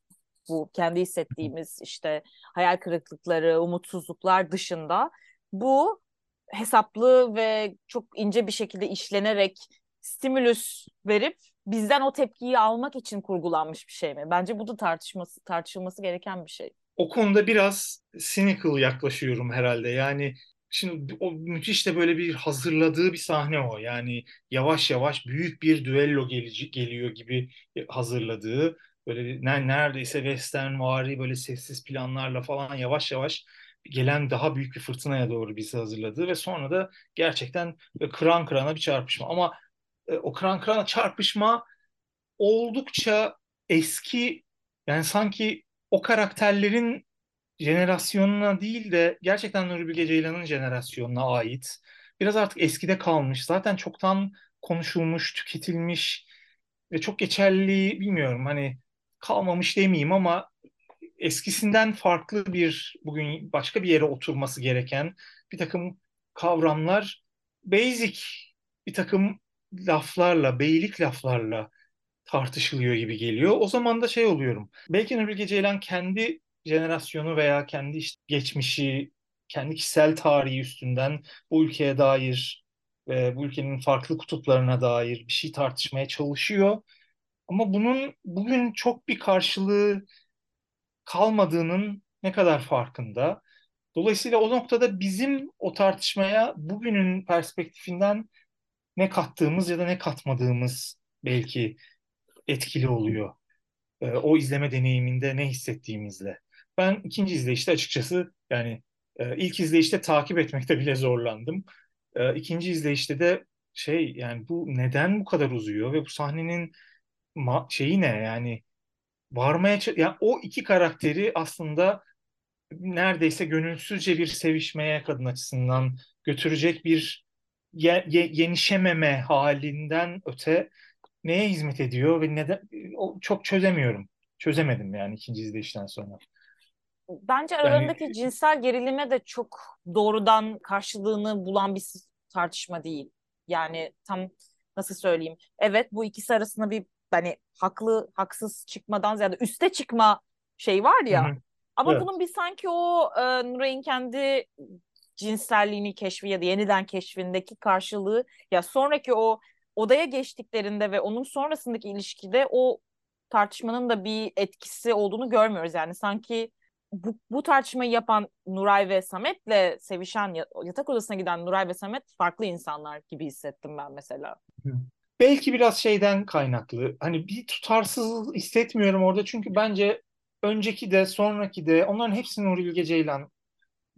bu kendi hissettiğimiz işte hayal kırıklıkları, umutsuzluklar dışında bu hesaplı ve çok ince bir şekilde işlenerek stimülüs verip bizden o tepkiyi almak için kurgulanmış bir şey mi? Bence bu da tartışması tartışılması gereken bir şey. O konuda biraz cynical yaklaşıyorum herhalde. Yani Şimdi o müthiş de böyle bir hazırladığı bir sahne o. Yani yavaş yavaş büyük bir düello gelici, geliyor gibi hazırladığı böyle neredeyse western vari böyle sessiz planlarla falan yavaş yavaş gelen daha büyük bir fırtınaya doğru bizi hazırladığı ve sonra da gerçekten kıran kırana bir çarpışma. Ama e, o kıran kırana çarpışma oldukça eski yani sanki o karakterlerin jenerasyonuna değil de gerçekten Nuri Bilge Ceylan'ın jenerasyonuna ait. Biraz artık eskide kalmış. Zaten çoktan konuşulmuş, tüketilmiş ve çok geçerli bilmiyorum hani kalmamış demeyeyim ama eskisinden farklı bir bugün başka bir yere oturması gereken bir takım kavramlar basic bir takım laflarla, beylik laflarla tartışılıyor gibi geliyor. O zaman da şey oluyorum. Belki Nuri Bilge Ceylan kendi jenerasyonu veya kendi işte geçmişi, kendi kişisel tarihi üstünden bu ülkeye dair ve bu ülkenin farklı kutuplarına dair bir şey tartışmaya çalışıyor. Ama bunun bugün çok bir karşılığı kalmadığının ne kadar farkında. Dolayısıyla o noktada bizim o tartışmaya bugünün perspektifinden ne kattığımız ya da ne katmadığımız belki etkili oluyor. E, o izleme deneyiminde ne hissettiğimizle. Ben ikinci izleyişte açıkçası yani e, ilk izleyişte takip etmekte bile zorlandım. E, ikinci izleyişte de şey yani bu neden bu kadar uzuyor ve bu sahnenin şeyi ne yani varmaya yani o iki karakteri aslında neredeyse gönülsüzce bir sevişmeye kadın açısından götürecek bir ye, ye, yenişememe halinden öte neye hizmet ediyor ve neden o, çok çözemiyorum. Çözemedim yani ikinci izleyişten sonra. Bence aralarındaki yani, cinsel gerilime de çok doğrudan karşılığını bulan bir tartışma değil. Yani tam nasıl söyleyeyim? Evet bu ikisi arasında bir hani haklı haksız çıkmadan ziyade üste çıkma şey var ya. Hı hı. Ama evet. bunun bir sanki o e, Nuray'ın kendi cinselliğini keşfi ya da yeniden keşfindeki karşılığı ya sonraki o odaya geçtiklerinde ve onun sonrasındaki ilişkide o tartışmanın da bir etkisi olduğunu görmüyoruz. Yani sanki bu, bu tartışmayı yapan Nuray ve Samet'le sevişen yatak odasına giden Nuray ve Samet farklı insanlar gibi hissettim ben mesela. Belki biraz şeyden kaynaklı. Hani bir tutarsız hissetmiyorum orada çünkü bence önceki de sonraki de onların hepsi Nuri Bilge Ceylan.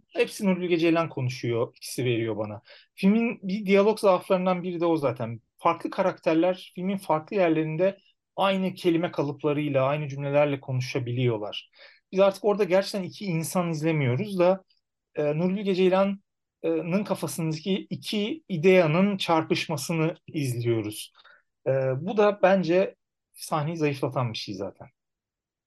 Hepsi Nuri Bilge Ceylan konuşuyor, hissi veriyor bana. Filmin bir diyalog zaaflarından biri de o zaten. Farklı karakterler filmin farklı yerlerinde aynı kelime kalıplarıyla, aynı cümlelerle konuşabiliyorlar. Biz artık orada gerçekten iki insan izlemiyoruz da e, Nuri Bilge Ceylan'ın kafasındaki iki ideyanın çarpışmasını izliyoruz. Bu da bence sahneyi zayıflatan bir şey zaten.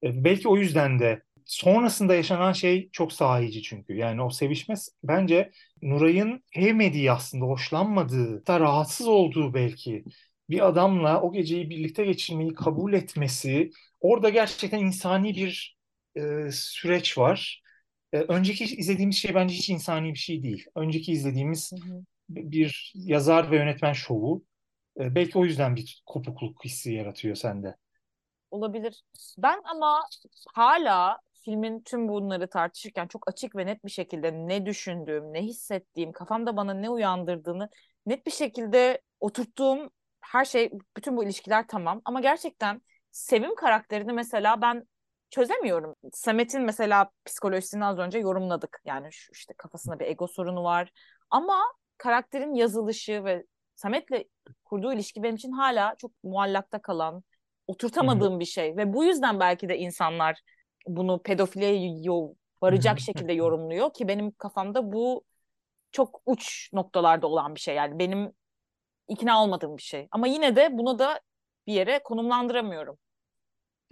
Belki o yüzden de sonrasında yaşanan şey çok sahici çünkü. Yani o sevişme bence Nuray'ın sevmediği aslında, hoşlanmadığı, da rahatsız olduğu belki bir adamla o geceyi birlikte geçirmeyi kabul etmesi orada gerçekten insani bir e, süreç var. E, önceki izlediğimiz şey bence hiç insani bir şey değil. Önceki izlediğimiz hı hı. bir yazar ve yönetmen şovu. E, belki o yüzden bir kopukluk hissi yaratıyor sende. Olabilir. Ben ama hala filmin tüm bunları tartışırken çok açık ve net bir şekilde ne düşündüğüm, ne hissettiğim, kafamda bana ne uyandırdığını net bir şekilde oturttuğum her şey, bütün bu ilişkiler tamam. Ama gerçekten Sevim karakterini mesela ben çözemiyorum. Samet'in mesela psikolojisini az önce yorumladık. Yani şu işte kafasında bir ego sorunu var. Ama karakterin yazılışı ve Samet'le kurduğu ilişki benim için hala çok muallakta kalan, oturtamadığım Hı-hı. bir şey. Ve bu yüzden belki de insanlar bunu pedofiliye varacak (laughs) şekilde yorumluyor ki benim kafamda bu çok uç noktalarda olan bir şey. Yani benim ikna olmadığım bir şey. Ama yine de bunu da bir yere konumlandıramıyorum.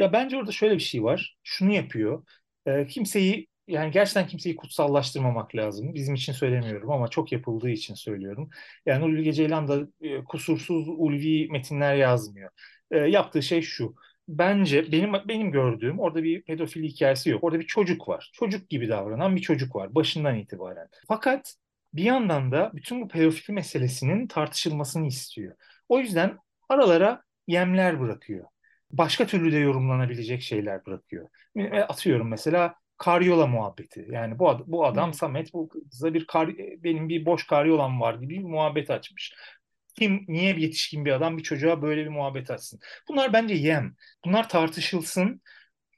Ya bence orada şöyle bir şey var. Şunu yapıyor. E, kimseyi yani gerçekten kimseyi kutsallaştırmamak lazım. Bizim için söylemiyorum ama çok yapıldığı için söylüyorum. Yani Ulvi Ceylan da e, kusursuz ulvi metinler yazmıyor. E, yaptığı şey şu. Bence benim benim gördüğüm orada bir pedofili hikayesi yok. Orada bir çocuk var. Çocuk gibi davranan bir çocuk var başından itibaren. Fakat bir yandan da bütün bu pedofili meselesinin tartışılmasını istiyor. O yüzden aralara yemler bırakıyor. Başka türlü de yorumlanabilecek şeyler bırakıyor. Atıyorum mesela karyola muhabbeti. Yani bu ad, bu adam. Samet bu kızla bir kar, benim bir boş karyolam var gibi bir muhabbet açmış. Kim niye bir yetişkin bir adam bir çocuğa böyle bir muhabbet açsın? Bunlar bence yem. Bunlar tartışılsın.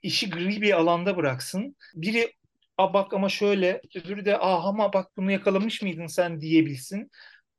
işi gri bir alanda bıraksın. Biri a bak ama şöyle öbürü de ah ama bak bunu yakalamış mıydın sen diyebilsin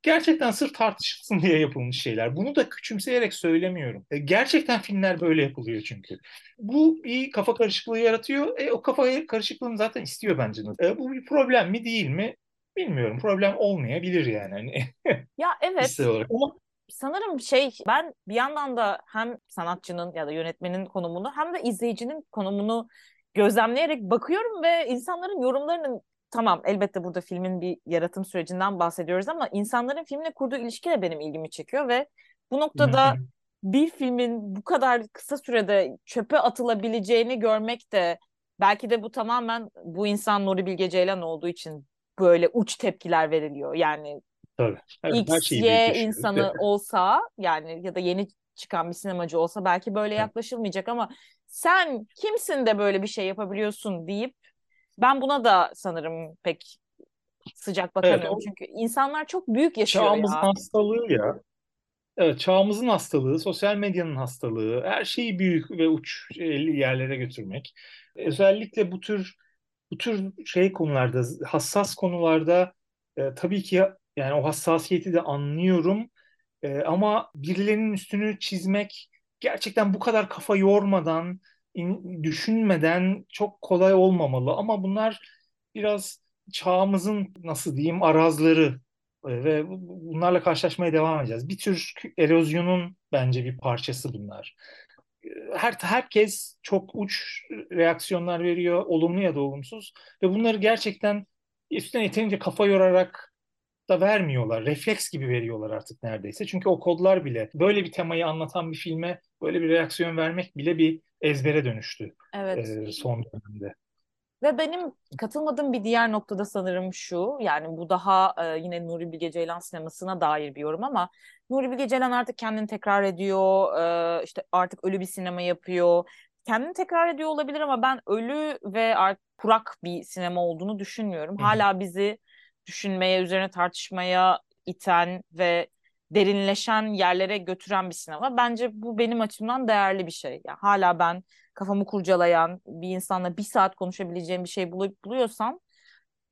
gerçekten sırf tartışılsın (laughs) diye yapılmış şeyler. Bunu da küçümseyerek söylemiyorum. E, gerçekten filmler böyle yapılıyor çünkü. Bu bir kafa karışıklığı yaratıyor. E, o kafa karışıklığını zaten istiyor bence. E, bu bir problem mi değil mi? Bilmiyorum. Problem olmayabilir yani. Hani (laughs) ya evet. Ama sanırım şey ben bir yandan da hem sanatçının ya da yönetmenin konumunu hem de izleyicinin konumunu gözlemleyerek bakıyorum ve insanların yorumlarının tamam elbette burada filmin bir yaratım sürecinden bahsediyoruz ama insanların filmle kurduğu ilişki de benim ilgimi çekiyor ve bu noktada bir filmin bu kadar kısa sürede çöpe atılabileceğini görmek de belki de bu tamamen bu insan Nuri Bilge Ceylan olduğu için böyle uç tepkiler veriliyor. Yani Tabii. Evet, X, Y insanı (laughs) olsa yani ya da yeni çıkan bir sinemacı olsa belki böyle yaklaşılmayacak ama sen kimsin de böyle bir şey yapabiliyorsun deyip ben buna da sanırım pek sıcak bakamıyorum. Evet, o... Çünkü insanlar çok büyük yaşıyor Çağımızın ya. hastalığı ya. Evet, çağımızın hastalığı, sosyal medyanın hastalığı, her şeyi büyük ve uç yerlere götürmek. Özellikle bu tür bu tür şey konularda, hassas konularda e, tabii ki yani o hassasiyeti de anlıyorum. E, ama birilerinin üstünü çizmek gerçekten bu kadar kafa yormadan düşünmeden çok kolay olmamalı ama bunlar biraz çağımızın nasıl diyeyim arazları e, ve bunlarla karşılaşmaya devam edeceğiz. Bir tür erozyonun bence bir parçası bunlar. E, her herkes çok uç reaksiyonlar veriyor, olumlu ya da olumsuz ve bunları gerçekten üstüne yeterince kafa yorarak da vermiyorlar. Refleks gibi veriyorlar artık neredeyse. Çünkü o kodlar bile böyle bir temayı anlatan bir filme böyle bir reaksiyon vermek bile bir ezbere dönüştü evet. e, son dönemde. Ve benim katılmadığım bir diğer noktada sanırım şu, yani bu daha e, yine Nuri Bilge Ceylan sinemasına dair bir yorum ama Nuri Bilge Ceylan artık kendini tekrar ediyor, e, işte artık ölü bir sinema yapıyor. Kendini tekrar ediyor olabilir ama ben ölü ve artık kurak bir sinema olduğunu düşünmüyorum. Hala bizi düşünmeye, üzerine tartışmaya iten ve derinleşen yerlere götüren bir sinema. Bence bu benim açımdan değerli bir şey. Yani hala ben kafamı kurcalayan bir insanla bir saat konuşabileceğim bir şey bulup buluyorsam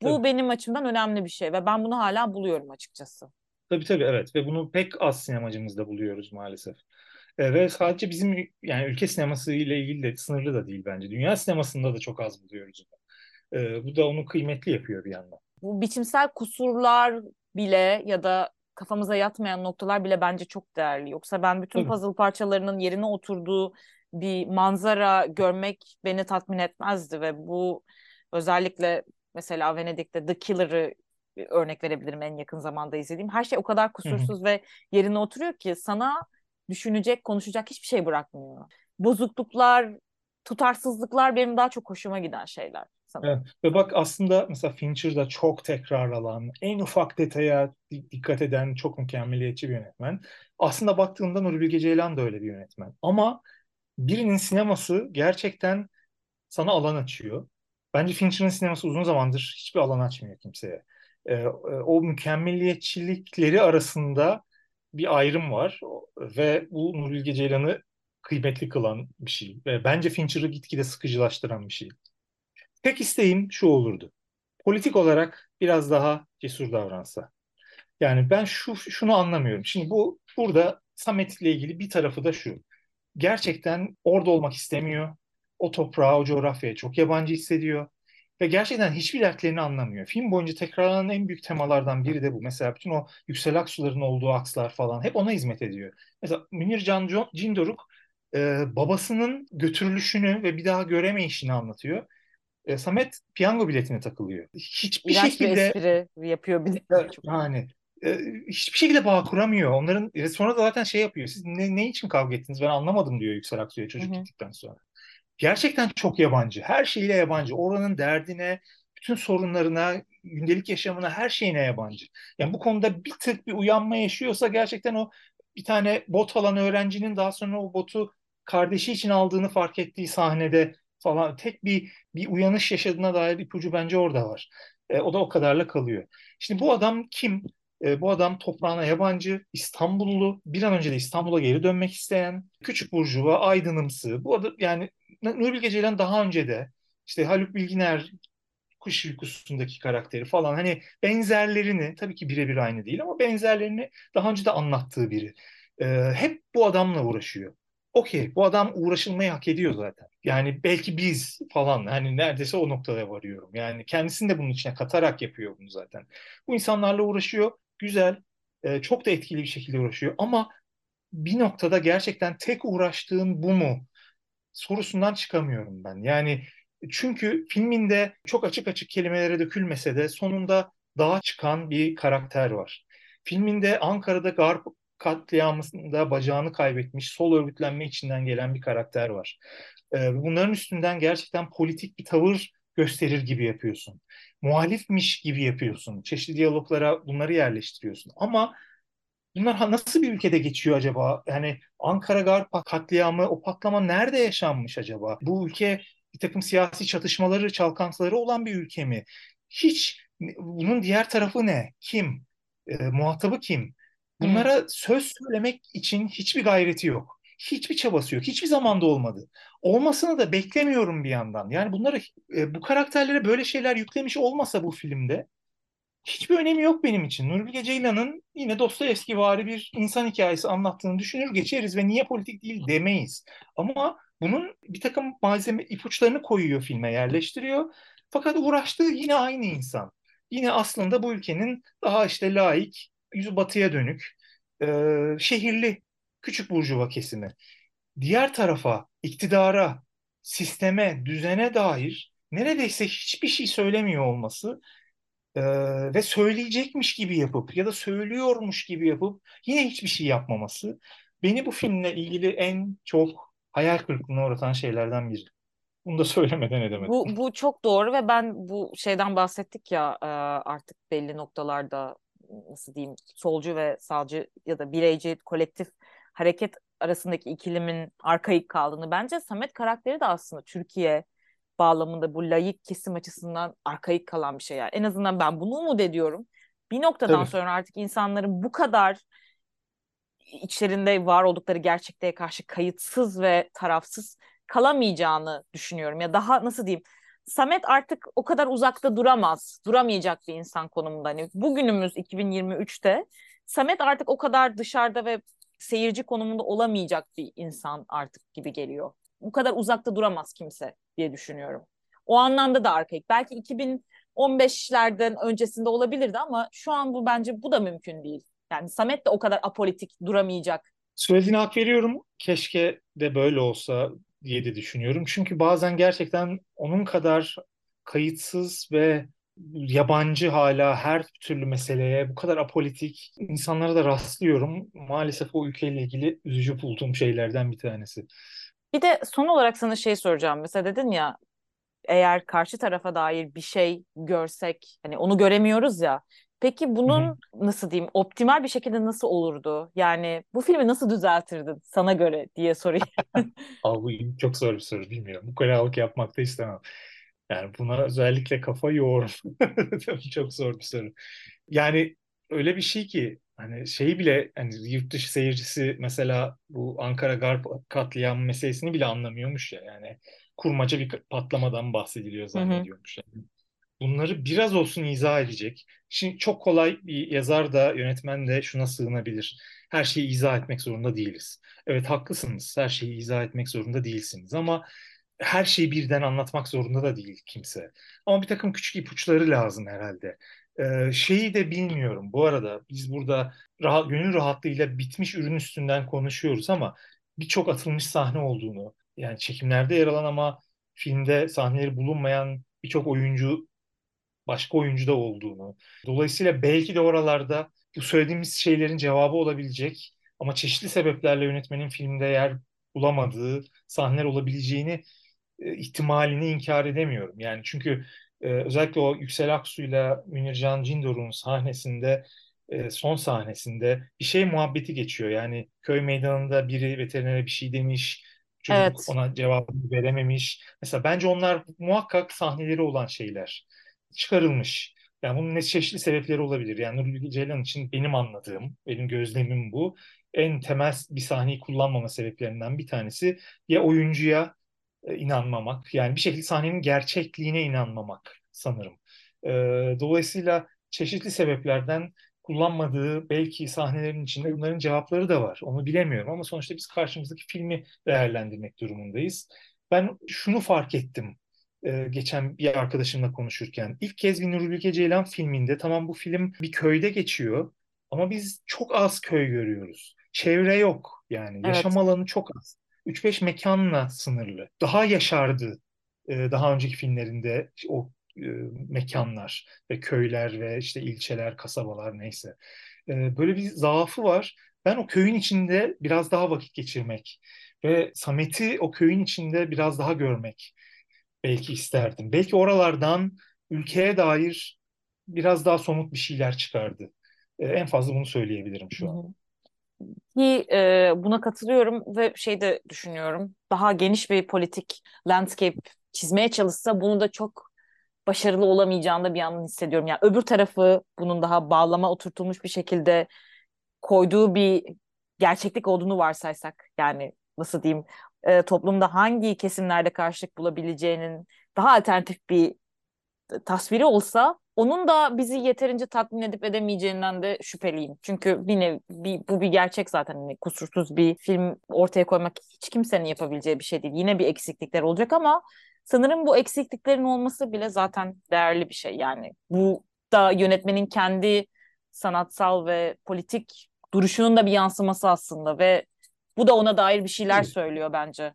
bu tabii. benim açımdan önemli bir şey ve ben bunu hala buluyorum açıkçası. Tabii tabii evet ve bunu pek az sinemacımızda buluyoruz maalesef. E, ve sadece bizim yani ülke sineması ile ilgili de sınırlı da değil bence. Dünya sinemasında da çok az buluyoruz. E, bu da onu kıymetli yapıyor bir yandan. Bu biçimsel kusurlar bile ya da kafamıza yatmayan noktalar bile bence çok değerli. Yoksa ben bütün puzzle parçalarının yerine oturduğu bir manzara görmek beni tatmin etmezdi ve bu özellikle mesela Venedik'te The Killer'ı örnek verebilirim en yakın zamanda izlediğim. Her şey o kadar kusursuz Hı-hı. ve yerine oturuyor ki sana düşünecek, konuşacak hiçbir şey bırakmıyor. Bozukluklar, tutarsızlıklar benim daha çok hoşuma giden şeyler sanırım. Evet. Ve bak aslında mesela Fincher'da çok tekrarlanan, en ufak detaya dikkat eden çok mükemmeliyetçi bir yönetmen. Aslında baktığında Nuri Bilge Ceylan da öyle bir yönetmen. Ama birinin sineması gerçekten sana alan açıyor. Bence Fincher'ın sineması uzun zamandır hiçbir alan açmıyor kimseye. Ee, o mükemmelliyetçilikleri arasında bir ayrım var ve bu Nuri Bilge Ceylan'ı kıymetli kılan bir şey. Ve bence Fincher'ı gitgide sıkıcılaştıran bir şey. Tek isteğim şu olurdu. Politik olarak biraz daha cesur davransa. Yani ben şu şunu anlamıyorum. Şimdi bu burada Samet ile ilgili bir tarafı da şu. Gerçekten orada olmak istemiyor. O toprağa, o coğrafyaya çok yabancı hissediyor. Ve gerçekten hiçbir dertlerini anlamıyor. Film boyunca tekrarlanan en büyük temalardan biri de bu. Mesela bütün o Yüksel Aksu'ların olduğu akslar falan hep ona hizmet ediyor. Mesela Münir Can Cindoruk e, babasının götürülüşünü ve bir daha göremeyişini anlatıyor. E, Samet piyango biletine takılıyor. Hiçbir İlaç şekilde espri yapıyor bir de. yani e, hiçbir şekilde bağ kuramıyor. Onların e, sonra da zaten şey yapıyor. Siz ne, ne için kavga ettiniz ben anlamadım diyor Yüksel Aksu'ya çocuk Hı-hı. gittikten sonra. Gerçekten çok yabancı. Her şeyiyle yabancı. Oranın derdine, bütün sorunlarına, gündelik yaşamına, her şeyine yabancı. Yani bu konuda bir tık bir uyanma yaşıyorsa gerçekten o bir tane bot alan öğrencinin daha sonra o botu kardeşi için aldığını fark ettiği sahnede falan tek bir bir uyanış yaşadığına dair ipucu bence orada var. E, o da o kadarla kalıyor. Şimdi bu adam kim? E, bu adam toprağına yabancı, İstanbullu, bir an önce de İstanbul'a geri dönmek isteyen, küçük burjuva, aydınımsı. Bu adam yani Nuri Bilge Ceylan daha önce de işte Haluk Bilginer kuş uykusundaki karakteri falan hani benzerlerini tabii ki birebir aynı değil ama benzerlerini daha önce de anlattığı biri. E, hep bu adamla uğraşıyor okey bu adam uğraşılmayı hak ediyor zaten. Yani belki biz falan hani neredeyse o noktada varıyorum. Yani kendisini de bunun içine katarak yapıyor bunu zaten. Bu insanlarla uğraşıyor. Güzel. E, çok da etkili bir şekilde uğraşıyor. Ama bir noktada gerçekten tek uğraştığın bu mu? Sorusundan çıkamıyorum ben. Yani çünkü filminde çok açık açık kelimelere dökülmese de sonunda dağa çıkan bir karakter var. Filminde Ankara'da garp katliamında bacağını kaybetmiş, sol örgütlenme içinden gelen bir karakter var. Ee, bunların üstünden gerçekten politik bir tavır gösterir gibi yapıyorsun. Muhalifmiş gibi yapıyorsun. Çeşitli diyaloglara bunları yerleştiriyorsun. Ama bunlar nasıl bir ülkede geçiyor acaba? Yani Ankara Garp katliamı, o patlama nerede yaşanmış acaba? Bu ülke bir takım siyasi çatışmaları, çalkantıları olan bir ülke mi? Hiç bunun diğer tarafı ne? Kim? E, muhatabı kim? Bunlara hmm. söz söylemek için hiçbir gayreti yok. Hiçbir çabası yok. Hiçbir zamanda olmadı. Olmasını da beklemiyorum bir yandan. Yani bunları e, bu karakterlere böyle şeyler yüklemiş olmasa bu filmde hiçbir önemi yok benim için. Nuri Bilge Ceylan'ın yine Dostoyevski vari bir insan hikayesi anlattığını düşünür geçeriz ve niye politik değil demeyiz. Ama bunun bir takım malzeme ipuçlarını koyuyor filme yerleştiriyor. Fakat uğraştığı yine aynı insan. Yine aslında bu ülkenin daha işte laik, yüzü batıya dönük, e, şehirli küçük burjuva kesimi. Diğer tarafa, iktidara, sisteme, düzene dair neredeyse hiçbir şey söylemiyor olması e, ve söyleyecekmiş gibi yapıp ya da söylüyormuş gibi yapıp yine hiçbir şey yapmaması beni bu filmle ilgili en çok hayal kırıklığına uğratan şeylerden biri. Bunu da söylemeden edemedim. Bu, bu çok doğru ve ben bu şeyden bahsettik ya e, artık belli noktalarda nasıl diyeyim solcu ve sağcı ya da bireyci kolektif hareket arasındaki ikilimin arkaik kaldığını bence Samet karakteri de aslında Türkiye bağlamında bu layık kesim açısından arkaik kalan bir şey yani. En azından ben bunu umut ediyorum. Bir noktadan Tabii. sonra artık insanların bu kadar içlerinde var oldukları gerçekliğe karşı kayıtsız ve tarafsız kalamayacağını düşünüyorum. Ya daha nasıl diyeyim Samet artık o kadar uzakta duramaz. Duramayacak bir insan konumunda. Hani bugünümüz 2023'te Samet artık o kadar dışarıda ve seyirci konumunda olamayacak bir insan artık gibi geliyor. Bu kadar uzakta duramaz kimse diye düşünüyorum. O anlamda da arkaik. Belki 2015'lerden öncesinde olabilirdi ama şu an bu bence bu da mümkün değil. Yani Samet de o kadar apolitik duramayacak. Söylediğine hak veriyorum. Keşke de böyle olsa diye de düşünüyorum. Çünkü bazen gerçekten onun kadar kayıtsız ve yabancı hala her türlü meseleye bu kadar apolitik insanlara da rastlıyorum. Maalesef o ülkeyle ilgili üzücü bulduğum şeylerden bir tanesi. Bir de son olarak sana şey soracağım. Mesela dedin ya eğer karşı tarafa dair bir şey görsek hani onu göremiyoruz ya. Peki bunun Hı-hı. nasıl diyeyim optimal bir şekilde nasıl olurdu? Yani bu filmi nasıl düzeltirdin sana göre diye sorayım. (laughs) Abi çok zor bir soru bilmiyorum. Bu kadar yapmak da istemem. Yani buna özellikle kafa yoğurum. (laughs) Çok zor bir soru. Yani öyle bir şey ki hani şeyi bile hani yurt dışı seyircisi mesela bu Ankara Garp katliam meselesini bile anlamıyormuş ya. Yani kurmaca bir patlamadan bahsediliyor zannediyormuş. Yani. Bunları biraz olsun izah edecek. Şimdi çok kolay bir yazar da yönetmen de şuna sığınabilir. Her şeyi izah etmek zorunda değiliz. Evet haklısınız. Her şeyi izah etmek zorunda değilsiniz ama her şeyi birden anlatmak zorunda da değil kimse. Ama bir takım küçük ipuçları lazım herhalde. Ee, şeyi de bilmiyorum. Bu arada biz burada rahat, gönül rahatlığıyla bitmiş ürün üstünden konuşuyoruz ama birçok atılmış sahne olduğunu, yani çekimlerde yer alan ama filmde sahneleri bulunmayan birçok oyuncu başka oyuncu da olduğunu. Dolayısıyla belki de oralarda bu söylediğimiz şeylerin cevabı olabilecek ama çeşitli sebeplerle yönetmenin filmde yer bulamadığı sahneler olabileceğini e, ihtimalini inkar edemiyorum. Yani çünkü e, özellikle o Yüksel Aksu'yla Münircan Cindor'un sahnesinde e, son sahnesinde bir şey muhabbeti geçiyor. Yani köy meydanında biri veterinere bir şey demiş, çocuk evet. ona cevabını verememiş. Mesela bence onlar muhakkak sahneleri olan şeyler. Çıkarılmış. Yani bunun ne çeşitli sebepleri olabilir. Yani Nuri Ceylan için benim anladığım, benim gözlemim bu. En temel bir sahneyi kullanmama sebeplerinden bir tanesi ya oyuncuya e, inanmamak. Yani bir şekilde sahnenin gerçekliğine inanmamak sanırım. E, dolayısıyla çeşitli sebeplerden kullanmadığı belki sahnelerin içinde bunların cevapları da var. Onu bilemiyorum ama sonuçta biz karşımızdaki filmi değerlendirmek durumundayız. Ben şunu fark ettim e, geçen bir arkadaşımla konuşurken. İlk kez bir Nuri Bilge Ceylan filminde tamam bu film bir köyde geçiyor ama biz çok az köy görüyoruz. Çevre yok yani. Evet. Yaşam alanı çok az. 3-5 mekanla sınırlı. Daha yaşardı e, daha önceki filmlerinde o e, mekanlar ve köyler ve işte ilçeler, kasabalar neyse. E, böyle bir zaafı var. Ben o köyün içinde biraz daha vakit geçirmek ve Samet'i o köyün içinde biraz daha görmek belki isterdim. Belki oralardan ülkeye dair biraz daha somut bir şeyler çıkardı. En fazla bunu söyleyebilirim şu an. Ki e, buna katılıyorum ve şey de düşünüyorum. Daha geniş bir politik landscape çizmeye çalışsa bunu da çok başarılı olamayacağını da bir yandan hissediyorum. Yani öbür tarafı bunun daha bağlama oturtulmuş bir şekilde koyduğu bir gerçeklik olduğunu varsaysak yani nasıl diyeyim e, toplumda hangi kesimlerde karşılık bulabileceğinin daha alternatif bir tasviri olsa onun da bizi yeterince tatmin edip edemeyeceğinden de şüpheliyim. Çünkü bir nev, bir, bu bir gerçek zaten. Yani kusursuz bir film ortaya koymak hiç kimsenin yapabileceği bir şey değil. Yine bir eksiklikler olacak ama sanırım bu eksikliklerin olması bile zaten değerli bir şey. Yani bu da yönetmenin kendi sanatsal ve politik duruşunun da bir yansıması aslında ve bu da ona dair bir şeyler söylüyor bence.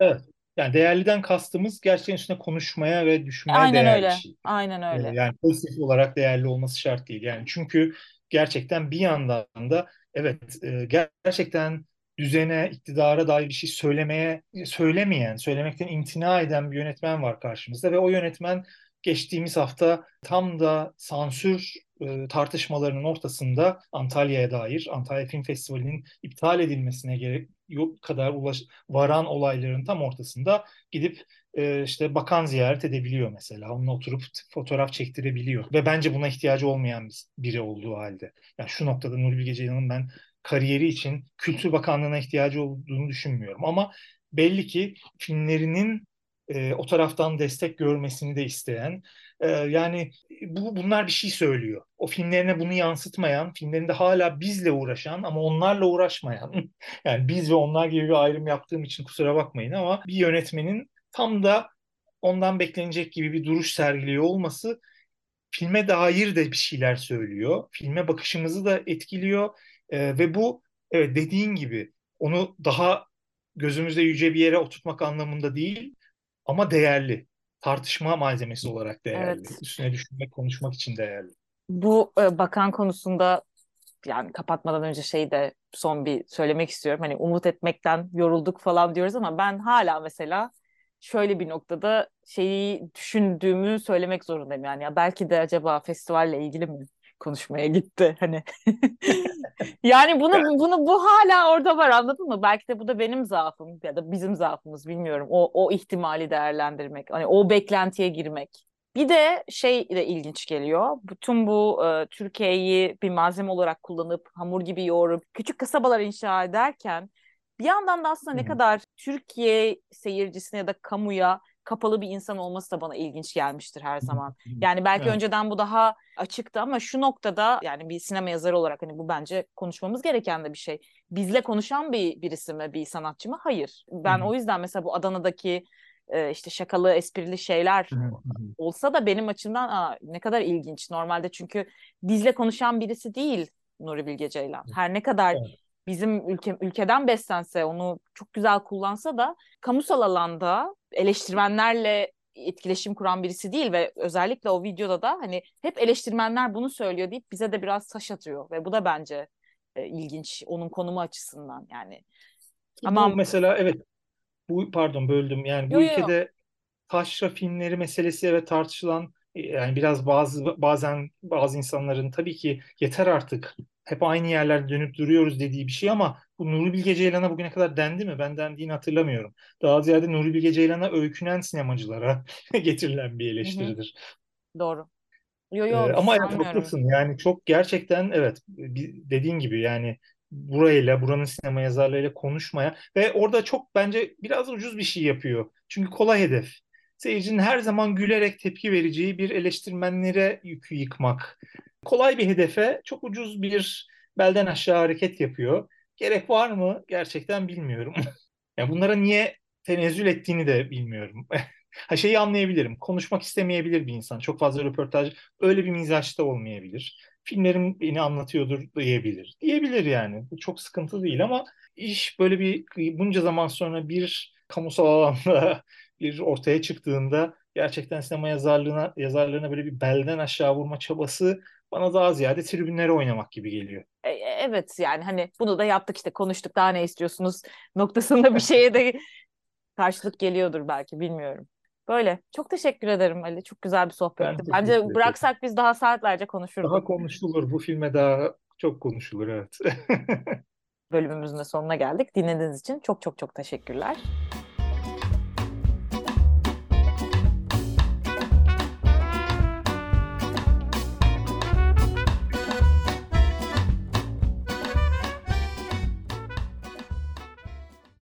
Evet. Yani değerliden kastımız gerçekten üstüne konuşmaya ve düşünmeye Aynen değer öyle. bir şey. Aynen öyle. Yani pozitif olarak değerli olması şart değil. Yani çünkü gerçekten bir yandan da evet e, gerçekten düzene, iktidara dair bir şey söylemeye söylemeyen, söylemekten imtina eden bir yönetmen var karşımızda ve o yönetmen geçtiğimiz hafta tam da sansür e, tartışmalarının ortasında Antalya'ya dair Antalya Film Festivali'nin iptal edilmesine gerek yok kadar ulaş, varan olayların tam ortasında gidip e, işte bakan ziyaret edebiliyor mesela. Onunla oturup fotoğraf çektirebiliyor. Ve bence buna ihtiyacı olmayan biri olduğu halde. Yani şu noktada Nuri Bilge Ceylan'ın ben kariyeri için Kültür Bakanlığı'na ihtiyacı olduğunu düşünmüyorum. Ama belli ki filmlerinin e, o taraftan destek görmesini de isteyen e, yani bu bunlar bir şey söylüyor. O filmlerine bunu yansıtmayan, filmlerinde hala bizle uğraşan ama onlarla uğraşmayan (laughs) yani biz ve onlar gibi bir ayrım yaptığım için kusura bakmayın ama bir yönetmenin tam da ondan beklenecek gibi bir duruş sergiliyor olması filme dair de bir şeyler söylüyor. Filme bakışımızı da etkiliyor e, ve bu evet dediğin gibi onu daha gözümüzde yüce bir yere oturtmak anlamında değil ama değerli. Tartışma malzemesi olarak değerli. Evet. Üstüne düşünmek, konuşmak için değerli. Bu e, bakan konusunda yani kapatmadan önce şeyi de son bir söylemek istiyorum. Hani umut etmekten yorulduk falan diyoruz ama ben hala mesela şöyle bir noktada şeyi düşündüğümü söylemek zorundayım yani. Ya belki de acaba festivalle ilgili mi? Konuşmaya gitti hani. (laughs) yani bunu bunu bu hala orada var anladın mı? Belki de bu da benim zaafım ya da bizim zaafımız bilmiyorum. O o ihtimali değerlendirmek. Hani o beklentiye girmek. Bir de şey de ilginç geliyor. Bütün bu e, Türkiye'yi bir malzeme olarak kullanıp hamur gibi yoğurup küçük kasabalar inşa ederken bir yandan da aslında ne kadar Türkiye seyircisine ya da kamuya kapalı bir insan olması da bana ilginç gelmiştir her zaman. Yani belki evet. önceden bu daha açıktı ama şu noktada yani bir sinema yazarı olarak hani bu bence konuşmamız gereken de bir şey. Bizle konuşan bir birisi mi, bir sanatçı mı? Hayır. Ben Hı-hı. o yüzden mesela bu Adana'daki e, işte şakalı, esprili şeyler olsa da benim açımdan aa, ne kadar ilginç. Normalde çünkü bizle konuşan birisi değil Nuri Bilge Ceylan. Her ne kadar evet bizim ülke, ülkeden beslense, onu çok güzel kullansa da kamusal alanda eleştirmenlerle etkileşim kuran birisi değil ve özellikle o videoda da hani hep eleştirmenler bunu söylüyor deyip bize de biraz taş atıyor ve bu da bence e, ilginç onun konumu açısından yani. Ama bu mesela evet bu pardon böldüm yani bu yo, ülkede yo. taşra filmleri meselesi evet tartışılan e, yani biraz bazı bazen bazı insanların tabii ki yeter artık hep aynı yerlerde dönüp duruyoruz dediği bir şey ama bu Nuri Bilge Ceylan'a bugüne kadar dendi mi? Ben dendiğini hatırlamıyorum. Daha ziyade Nuri Bilge Ceylan'a öykünen sinemacılara (laughs) getirilen bir eleştiridir. Hı hı. Doğru. Yo, yo, ee, ama evet, haklısın. Yani çok gerçekten evet dediğin gibi yani burayla, buranın sinema yazarlarıyla konuşmaya ve orada çok bence biraz ucuz bir şey yapıyor. Çünkü kolay hedef. Seyircinin her zaman gülerek tepki vereceği bir eleştirmenlere yükü yıkmak kolay bir hedefe çok ucuz bir belden aşağı hareket yapıyor. Gerek var mı? Gerçekten bilmiyorum. (laughs) yani bunlara niye tenezzül ettiğini de bilmiyorum. (laughs) ha şeyi anlayabilirim. Konuşmak istemeyebilir bir insan. Çok fazla röportaj öyle bir mizaçta olmayabilir. Filmlerim beni anlatıyordur diyebilir. Diyebilir yani. Bu çok sıkıntı değil ama iş böyle bir bunca zaman sonra bir kamusal alanda (laughs) bir ortaya çıktığında gerçekten sinema yazarlığına yazarlarına böyle bir belden aşağı vurma çabası bana daha ziyade tribünlere oynamak gibi geliyor. E, e, evet yani hani bunu da yaptık işte konuştuk daha ne istiyorsunuz (laughs) noktasında bir şeye de (laughs) karşılık geliyordur belki bilmiyorum. Böyle. Çok teşekkür ederim Ali. Çok güzel bir sohbetti. Bence bıraksak biz daha saatlerce konuşurduk. Daha konuşulur. Bu filme daha çok konuşulur evet. (laughs) Bölümümüzün de sonuna geldik. Dinlediğiniz için çok çok çok teşekkürler.